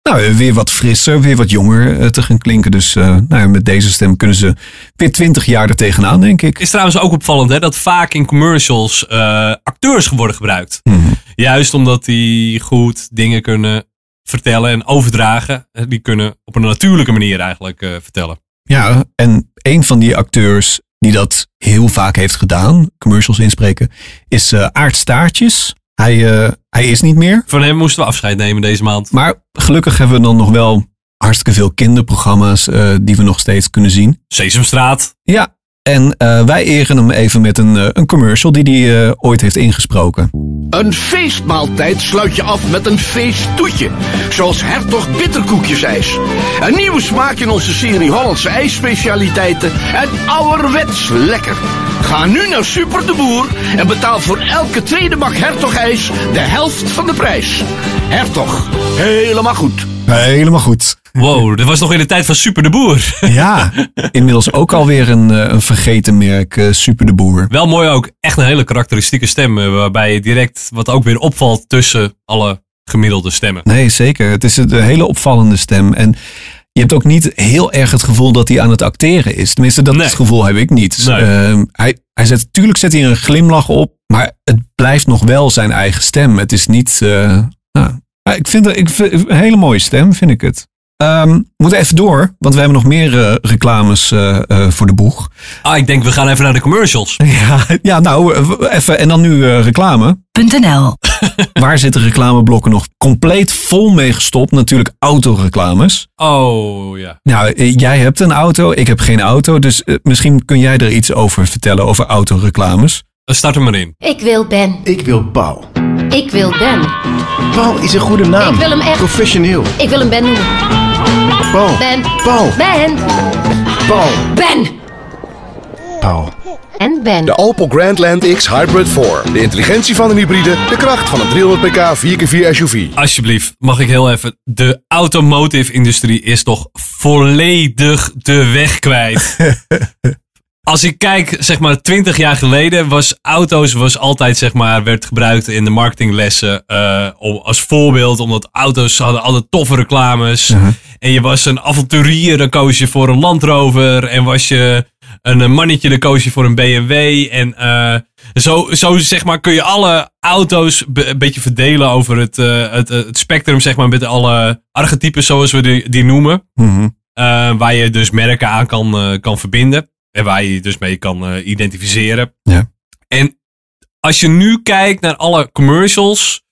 nou, weer wat frisser, weer wat jonger eh, te gaan klinken. Dus eh, nou, ja, met deze stem kunnen ze weer 20 jaar er tegenaan, denk ik. Is trouwens ook opvallend hè, dat vaak in commercials eh, acteurs worden gebruikt. Mhm. Juist omdat die goed dingen kunnen vertellen en overdragen. Die kunnen op een natuurlijke manier eigenlijk vertellen. Ja, en een van die acteurs die dat heel vaak heeft gedaan, commercials inspreken, is Aart Staartjes. Hij, eh, hij is niet meer. Van hem moesten we afscheid nemen deze maand. Maar gelukkig hebben we dan nog wel hartstikke veel kinderprogramma's eh, die we nog steeds kunnen zien. Sesamstraat. Ja, en eh, wij eren hem even met een, eh, een commercial die hij eh, ooit heeft ingesproken. Een feestmaaltijd sluit je af met een feesttoetje. Zoals Hertog Bitterkoekjesijs. Een nieuwe smaak in onze serie Hollandse ijsspecialiteiten. En ouderwets lekker. Ga nu naar Super de Boer en betaal voor elke tweede bak Hertog ijs de helft van de prijs. Hertog, helemaal goed. Helemaal goed. Wow, dat was nog in de tijd van Super de Boer. Ja, inmiddels ook alweer een, eh, een vergeten merk, eh, Super de Boer. Wel mooi ook. Echt een hele karakteristieke stem. eh, Waarbij je direct wat ook weer opvalt tussen alle gemiddelde stemmen. Nee, zeker. Het is een hele opvallende stem. En je hebt ook niet heel erg het gevoel dat hij aan het acteren is. Tenminste, dat gevoel heb ik niet. Nee. Ehm, hij, hij zet, tuurlijk zet hij een glimlach op, maar het blijft nog wel zijn eigen stem. Het is niet. nou, ik vind het ik vind, een hele mooie stem, vind ik het. Ehm, we moeten even door, want we hebben nog meer eh, reclames eh, eh, voor de boeg. Ah, ik denk we gaan even naar de commercials. Ja, ja nou, even. En dan nu eh, reclame. .nl Waar zitten reclameblokken nog compleet vol mee gestopt? Natuurlijk autoreclames. Oh ja. Nou, jij hebt een auto, ik heb geen auto. Dus misschien kun jij er iets over vertellen, over autoreclames. Start er maar in. Ik wil Ben. Ik wil Paul. Ik wil Ben. Paul is een goede naam. Ik wil hem echt. Professioneel. Ik wil hem Ben noemen. Paul. Ben. Paul. Ben. Paul. Ben. Paul. En Ben. De Opel Grandland X Hybrid 4. De intelligentie van een hybride, de kracht van een 300 pk 4x4 SUV. Alsjeblieft, mag ik heel even. De automotive industrie is toch volledig de weg kwijt. Als ik kijk, zeg maar, 20 jaar geleden was auto's was altijd, zeg maar, werd gebruikt in de marketinglessen eh, om, als voorbeeld, omdat auto's hadden altijd toffe reclames. En je was een avonturier, dan koos je voor een Land Rover. En was je een eh, mannetje, dan koos je voor een BMW. En eh, zo, zo, zeg maar, kun je alle auto's be- een beetje verdelen over het, het, het spectrum, zeg maar, met alle archetypes, zoals we die, die noemen. Mhm. Waar je dus merken aan kan, kan verbinden. En waar je je dus mee kan eh, identificeren. Ja. En als je nu kijkt naar alle commercials.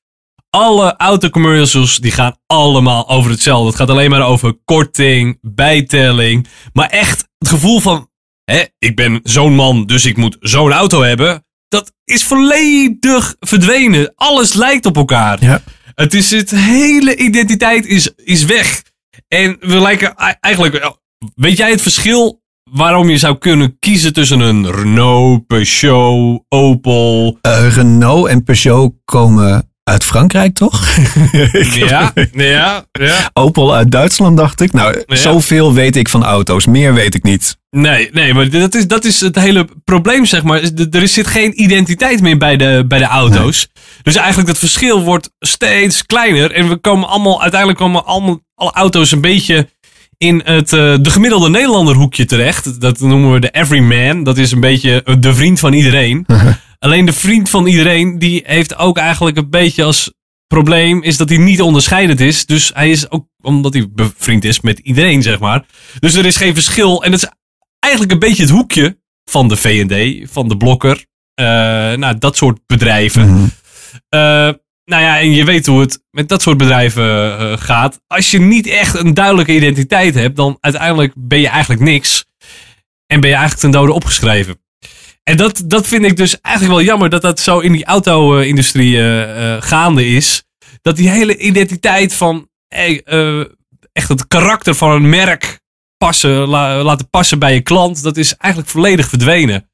Alle autocommercials die gaan allemaal over hetzelfde. Het gaat alleen maar over korting, bijtelling. Maar echt het gevoel van... Hè, ik ben zo'n man, dus ik moet zo'n auto hebben. Dat is volledig verdwenen. Alles lijkt op elkaar. Ja. Het is het hele identiteit is, is weg. En we lijken ei- eigenlijk. Weet jij het verschil waarom je zou kunnen kiezen tussen een Renault, Peugeot, Opel? Eh, Renault en Peugeot komen uit Frankrijk, toch? Ja, ja, ja. Opel uit Duitsland, dacht ik. Nou, Ja. zoveel weet ik van auto's. Meer weet ik niet. Nee, nee, maar dat is, dat is het hele probleem, zeg maar. Er zit geen identiteit meer bij de, bij de auto's. Dus eigenlijk het verschil wordt steeds kleiner. En we komen allemaal, uiteindelijk komen allemaal alle auto's een beetje in het eh, de gemiddelde Nederlander hoekje terecht. Dat noemen we de everyman. Dat is een beetje de vriend van iedereen. Alleen de vriend van iedereen, die heeft ook eigenlijk een beetje als probleem is dat hij niet onderscheidend is. Dus hij is ook, omdat hij bevriend is met iedereen, zeg maar. Dus er is geen verschil. En het is eigenlijk een beetje het hoekje van de V&D, van de Blokker. eh, nou, dat soort bedrijven. Eh, nou ja, en je weet hoe het met dat soort bedrijven eh, gaat. Als je niet echt een duidelijke identiteit hebt, dan uiteindelijk ben je eigenlijk niks. En ben je eigenlijk ten dode opgeschreven. En dat, dat vind ik dus eigenlijk wel jammer dat dat zo in die auto-industrie eh, eh, gaande is. Dat die hele identiteit van echt het karakter van een merk passen, la- laten passen bij je klant, dat is eigenlijk volledig verdwenen.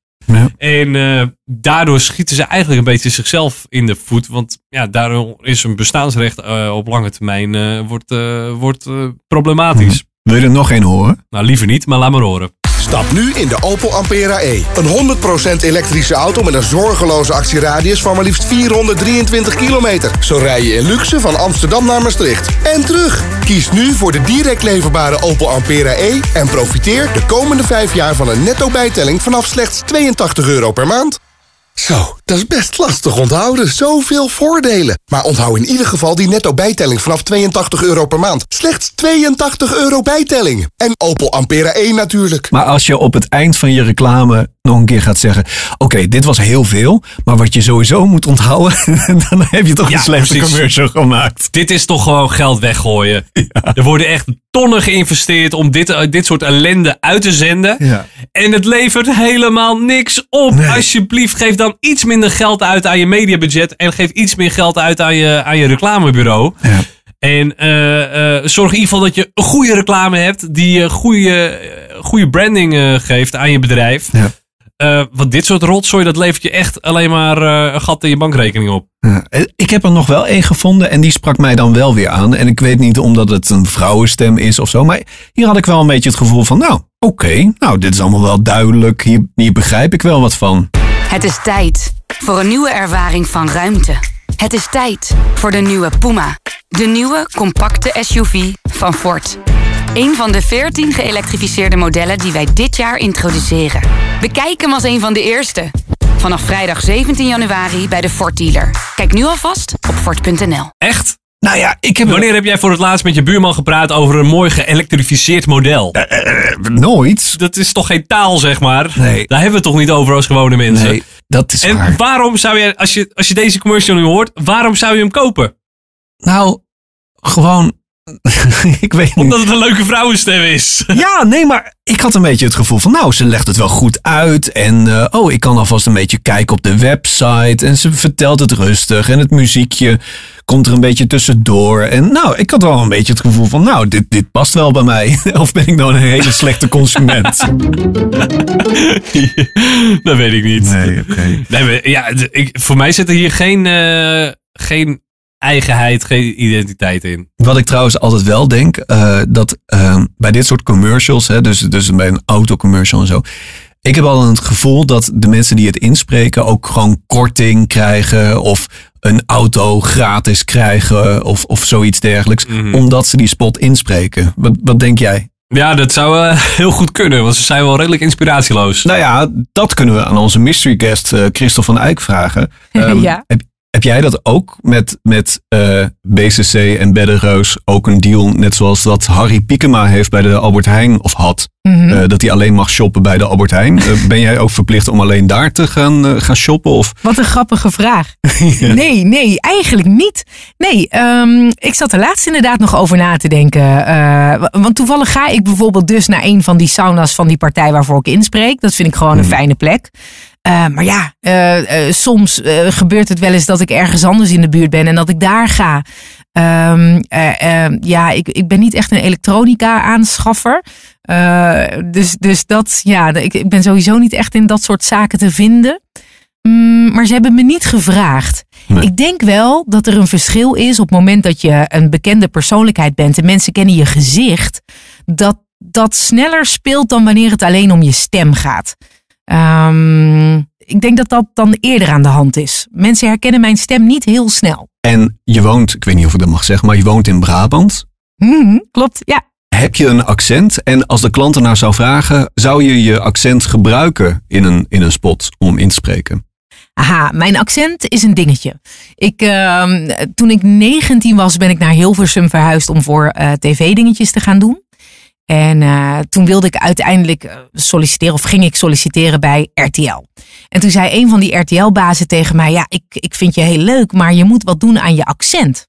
En eh, daardoor schieten ze eigenlijk een beetje zichzelf in de voet. Want ja, daardoor is een bestaansrecht eh, op lange termijn eh, wordt, wordt problematisch. Wil je er nog één horen? Nou, liever niet, maar laat maar horen. Stap nu in de Opel Ampera E. Een 100% elektrische auto met een zorgeloze actieradius van maar liefst 423 kilometer. Zo rij je in luxe van Amsterdam naar Maastricht. En terug. Kies nu voor de direct leverbare Opel Ampera E... en profiteer de komende 5 jaar van een netto bijtelling vanaf slechts 82 euro per maand. Zo, dat is best lastig onthouden. Zoveel voordelen. Maar onthoud in ieder geval die netto bijtelling vanaf 82 euro per maand. Slechts 82 euro bijtelling. En Opel Ampera 1 natuurlijk. Maar als je op het eind van je reclame nog een keer gaat zeggen: Oké, dit was heel veel, maar wat je sowieso moet onthouden, dan heb je toch Ja, een slechte precies. commercial gemaakt. Dit is toch gewoon geld weggooien. Er worden echt tonnen geïnvesteerd om dit, eh, dit soort ellende uit te zenden. Ja. En het levert helemaal niks op. Alsjeblieft, geef dan iets minder geld uit aan je mediabudget. En geef iets meer geld uit aan je, aan je reclamebureau. En eh, eh, zorg in ieder geval dat je een goede reclame hebt. Die goede, goede branding geeft aan je bedrijf. Eh, want dit soort rotzooi, dat levert je echt alleen maar eh, een gat in je bankrekening op. Ja, eh, ik heb er nog wel één gevonden en die sprak mij dan wel weer aan. En ik weet niet omdat het een vrouwenstem is of zo, maar hier had ik wel een beetje het gevoel van: Nou, oké, nou, dit is allemaal wel duidelijk. Hier, hier begrijp ik wel wat van. Het is tijd voor een nieuwe ervaring van ruimte. Het is tijd voor de nieuwe Puma. De nieuwe compacte SUV van Ford. Een van de 14 geëlektrificeerde modellen die wij dit jaar introduceren. Bekijk hem als een van de eerste. Vanaf vrijdag 17 januari bij de Ford dealer. Kijk nu alvast op Ford.nl. Echt? Nou ja, ik heb. Wanneer heb jij voor het laatst met je buurman gepraat over een mooi geëlektrificeerd model? nooit. Dat is toch geen taal, zeg maar? Nee. Daar hebben we het toch niet over als gewone mensen? Nee, dat is en waar. waarom zou je, als je, als je deze commercial nu hoort, waarom zou je hem kopen? Nou, gewoon. ik weet niet. Omdat het een leuke vrouwenstem is. Ja, nee, maar ik had een beetje het gevoel van, nou, ze legt het wel goed uit. En, eh, oh, ik kan alvast een beetje kijken op de website. En ze vertelt het rustig. En het muziekje komt er een beetje tussendoor. En nou, ik had wel een beetje het gevoel van, nou, dit, dit past wel bij mij. Of ben ik nou een hele slechte consument? dat weet ik niet. Nee, oké. Nee, ja, ik, voor mij zit er hier geen, eh, geen eigenheid, geen identiteit in. Wat ik trouwens altijd wel denk, eh, dat eh, bij dit soort commercials, hè, dus, dus bij een autocommercial en zo. Ik heb al het gevoel dat de mensen die het inspreken ook gewoon korting krijgen of een auto gratis krijgen of, of zoiets dergelijks. Omdat ze die spot inspreken. Wat, wat denk jij? Ja, dat zou eh, heel goed kunnen, want ze zijn wel redelijk inspiratieloos. Nou ja, dat kunnen we aan onze mystery guest eh Christel van Eyck vragen. Ehm, Ja. heb, heb jij dat ook met, met eh, BCC en Beddenreus ook een deal, net zoals dat Harry Piekema heeft bij de Albert Heijn of had? Mhm. Eh, dat hij alleen mag shoppen bij de Albert Heijn. Eh, ben jij ook verplicht om alleen daar te gaan, gaan shoppen? Of? Wat een grappige vraag. Nee, nee, eigenlijk niet. Nee, ehm, ik zat er laatst inderdaad nog over na te denken. Wa- want toevallig ga ik bijvoorbeeld dus naar een van die sauna's van die partij waarvoor ik inspreek. Dat vind ik gewoon een fijne plek. Eh, maar ja, eh, eh, soms gebeurt het wel eens dat ik ergens anders in de buurt ben en dat ik daar ga. Ehm, eh, eh, ja, ik, ik ben niet echt een elektronica aanschaffer. Eh, dus, dus dat, ja, ik, ik ben sowieso niet echt in dat soort zaken te vinden. Mm, maar ze hebben me niet gevraagd. Ik denk wel dat er een verschil is op het moment dat je een bekende persoonlijkheid bent en mensen kennen je gezicht, dat dat sneller speelt dan wanneer het alleen om je stem gaat. Ehm, ik denk dat dat dan eerder aan de hand is. Mensen herkennen mijn stem niet heel snel. En je woont, ik weet niet of ik dat mag zeggen, maar je woont in Brabant. Mhm, klopt, ja. Heb je een accent? En als de klant ernaar zou vragen, zou je je accent gebruiken in een, in een spot om in te spreken? Aha, mijn accent is een dingetje. Ik, ehm, toen ik 19 was, ben ik naar Hilversum verhuisd om voor eh, tv-dingetjes te gaan doen. En eh, toen wilde ik uiteindelijk eh, solliciteren, of ging ik solliciteren bij RTL. En toen zei een van die RTL-bazen tegen mij: Ja, ik, ik vind je heel leuk, maar je moet wat doen aan je accent.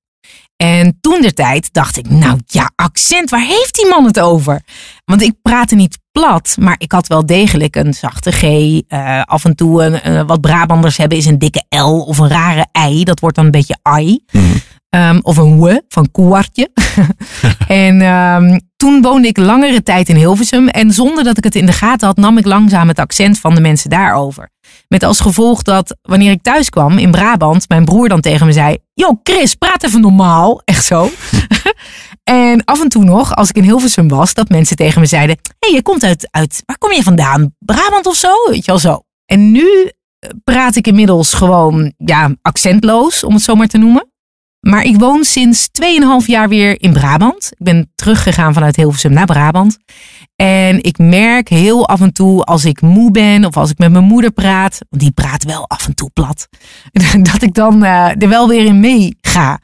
En toen de tijd dacht ik, nou ja, accent, waar heeft die man het over? Want ik praatte niet plat, maar ik had wel degelijk een zachte G. eh, af en toe een, wat Brabanders hebben is een dikke L of een rare I. Dat wordt dan een beetje I. Ehm, of een we van koeartje. en ehm, toen woonde ik langere tijd in Hilversum. En zonder dat ik het in de gaten had, nam ik langzaam het accent van de mensen daarover. Met als gevolg dat wanneer ik thuis kwam in Brabant, mijn broer dan tegen me zei: Yo, Chris, praat even normaal. Echt zo. en af en toe nog, als ik in Hilversum was, dat mensen tegen me zeiden: Hé, hey, je komt uit, uit, waar kom je vandaan? Brabant of zo? Weet je wel zo. En nu eh, praat ik inmiddels gewoon, ja, accentloos, om het zo maar te noemen. Maar ik woon sinds 2,5 jaar weer in Brabant. Ik ben teruggegaan vanuit Hilversum naar Brabant. En ik merk heel af en toe als ik moe ben of als ik met mijn moeder praat, want die praat wel af en toe plat, dat ik dan eh, er wel weer in mee ga.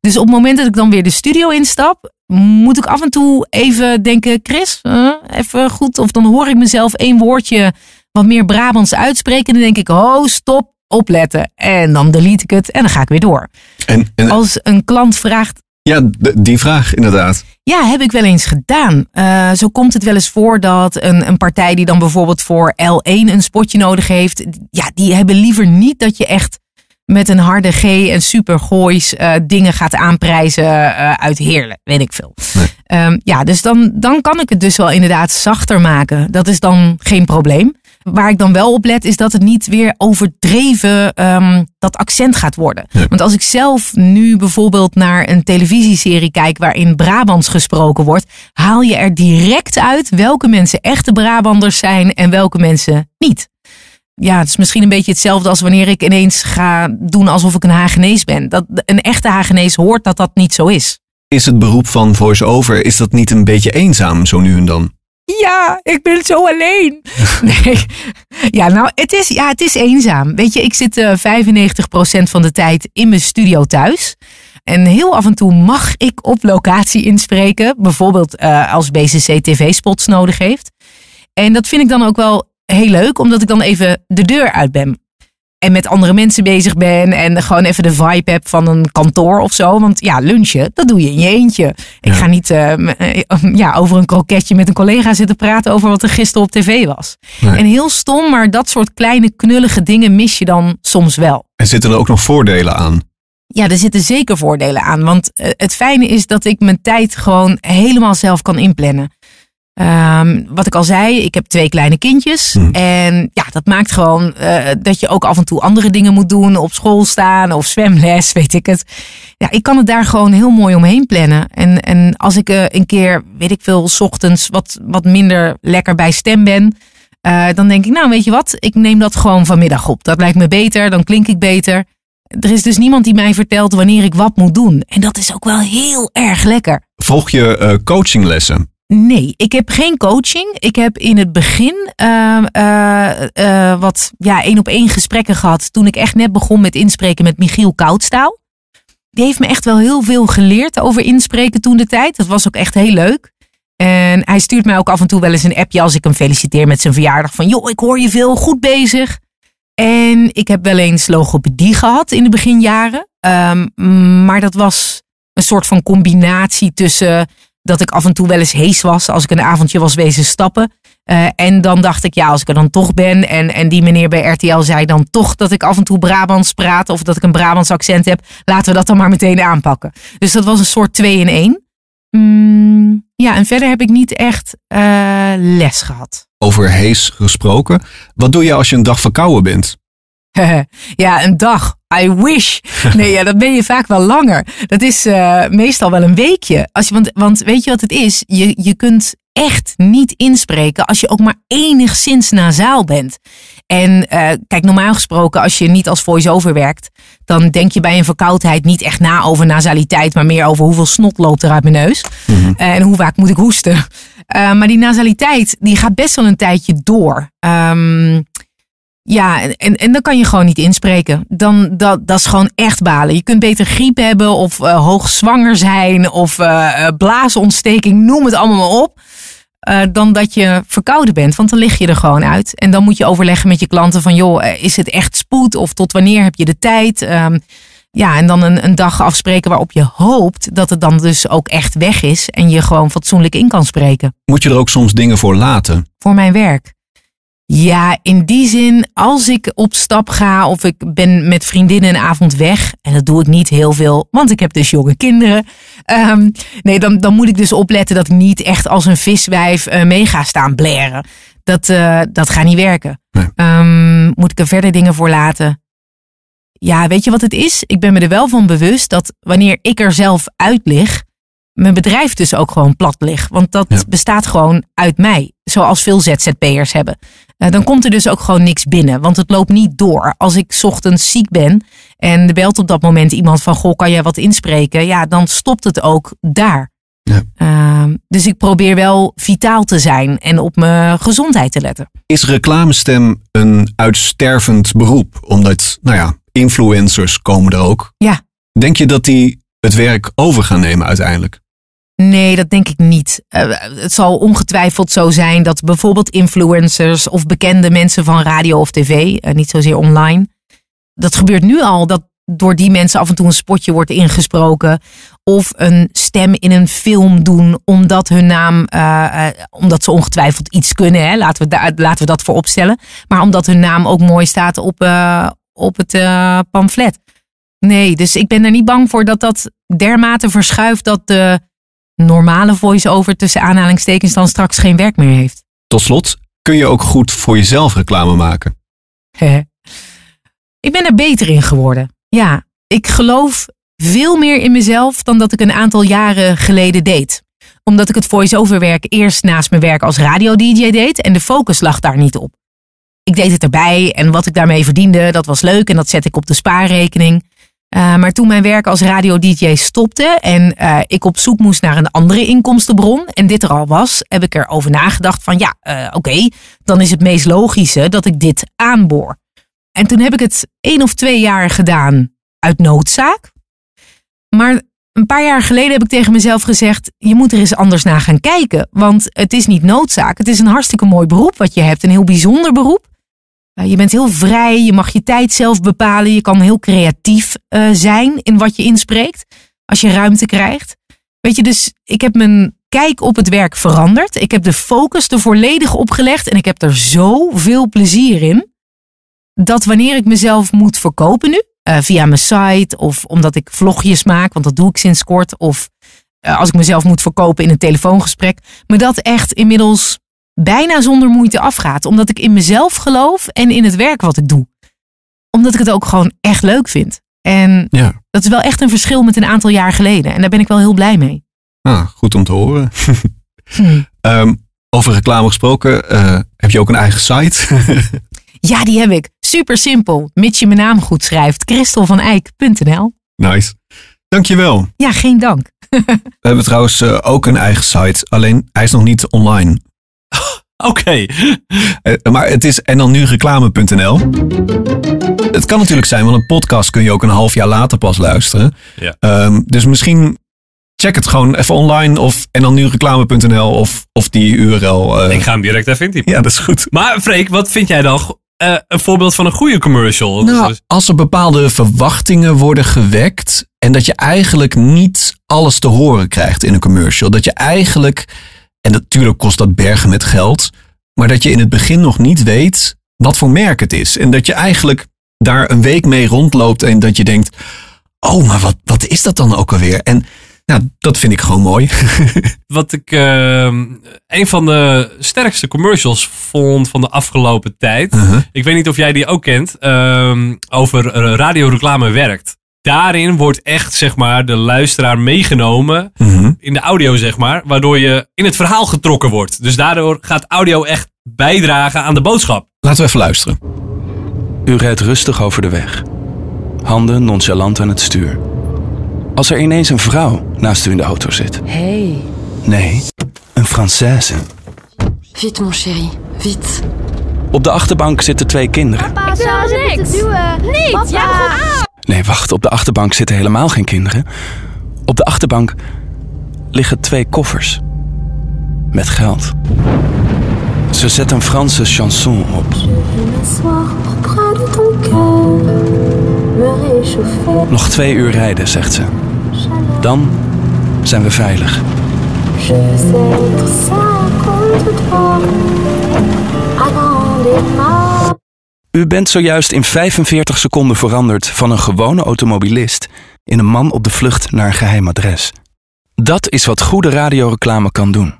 Dus op het moment dat ik dan weer de studio instap, moet ik af en toe even denken, Chris, eh, even goed. Of dan hoor ik mezelf één woordje wat meer Brabants uitspreken. En dan denk ik, oh, stop, opletten. En dan delete ik het en dan ga ik weer door. En, en Als een klant vraagt, ja, die vraag inderdaad. ja, heb ik wel eens gedaan. Eh, zo komt het wel eens voor dat een, een partij die dan bijvoorbeeld voor L1 een spotje nodig heeft, ja, die hebben liever niet dat je echt met een harde G en supergoois eh dingen gaat aanprijzen eh, uit Heerlen, weet ik veel. Ehm, ja, dus dan, dan kan ik het dus wel inderdaad zachter maken. Dat is dan geen probleem. Waar ik dan wel op let, is dat het niet weer overdreven ehm, dat accent gaat worden. Want als ik zelf nu bijvoorbeeld naar een televisieserie kijk waarin Brabants gesproken wordt, haal je er direct uit welke mensen echte Brabanders zijn en welke mensen niet. Ja, het is misschien een beetje hetzelfde als wanneer ik ineens ga doen alsof ik een Hagenees ben. Dat, een echte Hagenees hoort dat dat niet zo is. Is het beroep van voice-over, is dat niet een beetje eenzaam zo nu en dan? Ja, ik ben zo alleen. Nee. Ja, nou, het is, ja, het is eenzaam. Weet je, ik zit eh 95% van de tijd in mijn studio thuis. En heel af en toe mag ik op locatie inspreken. Bijvoorbeeld eh, als BCC tv-spots nodig heeft. En dat vind ik dan ook wel heel leuk, omdat ik dan even de deur uit ben. En met andere mensen bezig ben. En gewoon even de vibe heb van een kantoor of zo. Want ja, lunchen, dat doe je in je eentje. Ik ga niet eh, eh, ja, over een kroketje met een collega zitten praten over wat er gisteren op tv was. Nee. En heel stom, maar dat soort kleine knullige dingen mis je dan soms wel. En zitten er ook nog voordelen aan? Ja, er zitten zeker voordelen aan. Want eh, het fijne is dat ik mijn tijd gewoon helemaal zelf kan inplannen. Ehm, wat ik al zei, ik heb twee kleine kindjes. En ja, dat maakt gewoon eh, dat je ook af en toe andere dingen moet doen. Op school staan of zwemles, weet ik het. Ja, ik kan het daar gewoon heel mooi omheen plannen. En, en als ik eh, een keer, weet ik veel, 's ochtends wat, wat minder lekker bij stem ben. eh, dan denk ik, nou weet je wat, ik neem dat gewoon vanmiddag op. Dat lijkt me beter, dan klink ik beter. Er is dus niemand die mij vertelt wanneer ik wat moet doen. En dat is ook wel heel erg lekker. Volg je coachinglessen? Nee, ik heb geen coaching. Ik heb in het begin ehm, eh, eh, wat ja, één op één gesprekken gehad. Toen ik echt net begon met inspreken met Michiel Koudstaal. Die heeft me echt wel heel veel geleerd over inspreken toen de tijd. Dat was ook echt heel leuk. En hij stuurt mij ook af en toe wel eens een appje als ik hem feliciteer met zijn verjaardag. Van joh, ik hoor je veel, goed bezig. En ik heb wel eens logopedie gehad in de beginjaren. Ehm, maar dat was een soort van combinatie tussen dat ik af en toe wel eens hees was als ik een avondje was wezen stappen. Eh, en dan dacht ik, ja, als ik er dan toch ben en, en die meneer bij RTL zei dan toch dat ik af en toe Brabants praat of dat ik een Brabants accent heb, laten we dat dan maar meteen aanpakken. Dus dat was een soort twee in één. Mm, ja, en verder heb ik niet echt eh, les gehad. Over hees gesproken. Wat doe je als je een dag verkouden bent? ja, een dag. I wish. Nee, ja, dat ben je vaak wel langer. Dat is eh, meestal wel een weekje. Als je, want, want weet je wat het is? Je, je kunt echt niet inspreken als je ook maar enigszins nasaal bent. En eh, kijk, normaal gesproken, als je niet als voice-over werkt, dan denk je bij een verkoudheid niet echt na over nasaliteit, maar meer over hoeveel snot loopt er uit mijn neus. Eh, en hoe vaak moet ik hoesten. Eh, maar die nasaliteit, die gaat best wel een tijdje door. Ehm, Ja, en- en, dan kan je gewoon niet inspreken. Dan, dat, dat is gewoon echt balen. Je kunt beter griep hebben of eh, hoogzwanger zijn of eh, eh, blaasontsteking, noem het allemaal maar op. dan dat je verkouden bent, want dan lig je er gewoon uit. En dan moet je overleggen met je klanten van, joh, is het echt spoed of tot wanneer heb je de tijd? Ehm, ja, en dan een, een dag afspreken waarop je hoopt dat het dan dus ook echt weg is en je gewoon fatsoenlijk in kan spreken. Moet je er ook soms dingen voor laten? Voor mijn werk. Ja, in die zin, als ik op stap ga of ik ben met vriendinnen een avond weg, en dat doe ik niet heel veel, want ik heb dus jonge kinderen. Ehm, nee, dan, dan moet ik dus opletten dat ik niet echt als een viswijf eh, mee ga staan blaren. Dat, eh, dat gaat niet werken. Ehm, moet ik er verder dingen voor laten? Ja, weet je wat het is? Ik ben me er wel van bewust dat wanneer ik er zelf uit lig, mijn bedrijf dus ook gewoon plat ligt. Want dat bestaat gewoon uit mij. Zoals veel ZZP'ers hebben. Eh, dan komt er dus ook gewoon niks binnen. Want het loopt niet door. Als ik 's ochtends ziek ben en er belt op dat moment iemand van... Goh, kan jij wat inspreken? Ja, dan stopt het ook daar. Ehm, dus ik probeer wel vitaal te zijn en op mijn gezondheid te letten. Is reclamestem een uitstervend beroep? Omdat, nou ja, influencers komen er ook. Ja. Denk je dat die het werk over gaan nemen uiteindelijk? Nee, dat denk ik niet. Eh, het zal ongetwijfeld zo zijn dat bijvoorbeeld influencers of bekende mensen van radio of tv, eh, niet zozeer online. Dat gebeurt nu al, dat door die mensen af en toe een spotje wordt ingesproken. Of een stem in een film doen, omdat hun naam, eh, omdat ze ongetwijfeld iets kunnen. Hè? Laten, we laten we dat voor opstellen. Maar omdat hun naam ook mooi staat op, op het pamflet. Nee, dus ik ben er niet bang voor dat dat dermate verschuift dat de normale voice-over tussen aanhalingstekens dan straks geen werk meer heeft. Tot slot, kun je ook goed voor jezelf reclame maken? ik ben er beter in geworden. Ja, ik geloof veel meer in mezelf dan dat ik een aantal jaren geleden deed. Omdat ik het voice-over werk eerst naast mijn werk als radio-dj deed en de focus lag daar niet op. Ik deed het erbij en wat ik daarmee verdiende, dat was leuk en dat zet ik op de spaarrekening. Uh, maar toen mijn werk als radio-dj stopte en uh, ik op zoek moest naar een andere inkomstenbron en dit er al was, heb ik erover nagedacht van ja, uh, oké, dan is het meest logische dat ik dit aanboor. En toen heb ik het één of twee jaar gedaan uit noodzaak. Maar een paar jaar geleden heb ik tegen mezelf gezegd: je moet er eens anders naar gaan kijken. Want het is niet noodzaak. Het is een hartstikke mooi beroep wat je hebt. Een heel bijzonder beroep. Je bent heel vrij. Je mag je tijd zelf bepalen. Je kan heel creatief uh, zijn in wat je inspreekt. Als je ruimte krijgt. Weet je, dus ik heb mijn kijk op het werk veranderd. Ik heb de focus er volledig op gelegd. En ik heb er zoveel plezier in. Dat wanneer ik mezelf moet verkopen nu, uh, via mijn site of omdat ik vlogjes maak, want dat doe ik sinds kort, of uh, als ik mezelf moet verkopen in een telefoongesprek, me dat echt inmiddels bijna zonder moeite afgaat, omdat ik in mezelf geloof en in het werk wat ik doe. Omdat ik het ook gewoon echt leuk vind. En ja. dat is wel echt een verschil met een aantal jaar geleden. En daar ben ik wel heel blij mee. Ah, goed om te horen. hm. um, over reclame gesproken, uh, heb je ook een eigen site? Ja, die heb ik. Super simpel. Mits je mijn naam goed schrijft. Christelvaneyck.nl Nice. Dankjewel. Ja, geen dank. We hebben trouwens uh, ook een eigen site. Alleen hij is nog niet online. Oké. Okay. Uh, maar het is en dan nu reclame.nl. Het kan natuurlijk zijn, want een podcast kun je ook een half jaar later pas luisteren. Ja. Um, dus misschien check het gewoon even online of en dan nu reclame.nl of, of die URL. Uh... Ik ga hem direct even intypen. Ja, dat is goed. Maar Freek, wat vind jij dan uh, een voorbeeld van een goede commercial? Nou, als er bepaalde verwachtingen worden gewekt en dat je eigenlijk niet alles te horen krijgt in een commercial. Dat je eigenlijk, en natuurlijk kost dat bergen met geld, maar dat je in het begin nog niet weet wat voor merk het is. En dat je eigenlijk daar een week mee rondloopt en dat je denkt, oh, maar wat, wat is dat dan ook alweer? En nou, dat vind ik gewoon mooi. Wat ik uh, een van de sterkste commercials vond van de afgelopen tijd. Uh-huh. Ik weet niet of jij die ook kent. Uh, over radioreclame werkt. Daarin wordt echt, zeg maar, de luisteraar meegenomen. Uh-huh. In de audio, zeg maar. Waardoor je in het verhaal getrokken wordt. Dus daardoor gaat audio echt bijdragen aan de boodschap. Laten we even luisteren. U rijdt rustig over de weg. Handen nonchalant aan het stuur. Als er ineens een vrouw naast u in de auto zit. Hey. Nee, een Française. Vite, mon chéri, vite. Op de achterbank zitten twee kinderen. Ik wil niks. Niet, Papa. ja. Nee, wacht, op de achterbank zitten helemaal geen kinderen. Op de achterbank liggen twee koffers. Met geld. Ze zet een Franse chanson op. Nog twee uur rijden, zegt ze. Dan zijn we veilig. U bent zojuist in 45 seconden veranderd van een gewone automobilist in een man op de vlucht naar een geheim adres. Dat is wat goede radioreclame kan doen.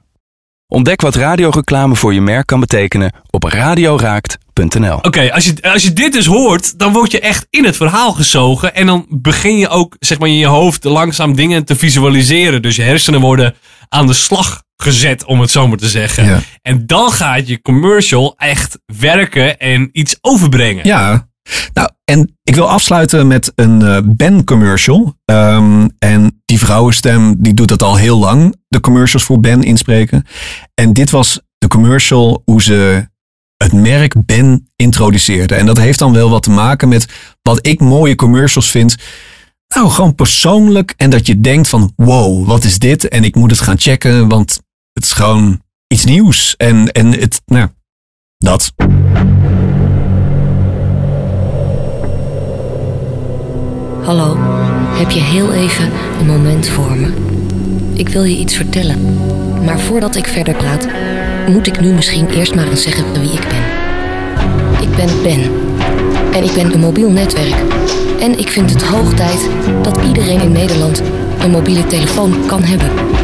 Ontdek wat radioreclame voor je merk kan betekenen op radioraakt.nl. Oké, als, je, als je dit dus hoort, dan word je echt in het verhaal gezogen. En dan begin je ook, zeg maar, in je hoofd langzaam dingen te visualiseren. Dus je hersenen worden aan de slag gezet, om het zo maar te zeggen. Ja. En dan gaat je commercial echt werken en iets overbrengen. Ja. Nou, en ik wil afsluiten met een eh, Ben commercial. Ehm, en die vrouwenstem die doet dat al heel lang. De commercials voor Ben inspreken. En dit was de commercial hoe ze het merk Ben introduceerde. En dat heeft dan wel wat te maken met wat ik mooie commercials vind. Nou, gewoon persoonlijk. En dat je denkt van wow, wat is dit? En ik moet het gaan checken, want het is gewoon iets nieuws. En, en het, nou, dat. Hallo, heb je heel even een moment voor me? Ik wil je iets vertellen. Maar voordat ik verder praat, moet ik nu misschien eerst maar eens zeggen wie ik ben. Ik ben Ben. En ik ben een mobiel netwerk. En ik vind het hoog tijd dat iedereen in Nederland een mobiele telefoon kan hebben.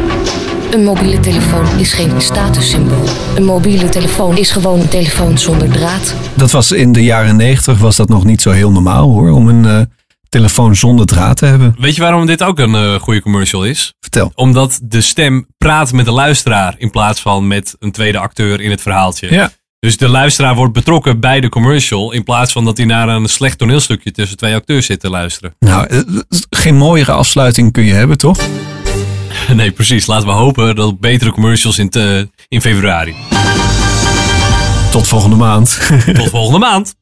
Een mobiele telefoon is geen statussymbool. Een mobiele telefoon is gewoon een telefoon zonder draad. Dat was in de jaren negentig was dat nog niet zo heel normaal hoor. Om een eh, telefoon zonder draad te hebben. Weet je waarom dit ook een eh, goede commercial is? Vertel. Omdat de stem praat met de luisteraar in plaats van met een tweede acteur in het verhaaltje. Ja. Dus de luisteraar wordt betrokken bij de commercial in plaats van dat hij naar een slecht toneelstukje tussen twee acteurs zit te luisteren. Nou, eh, geen mooiere afsluiting kun je hebben, toch? Nee, precies. Laten we hopen dat betere commercials in, te- in februari. Tot volgende maand. Tot volgende maand.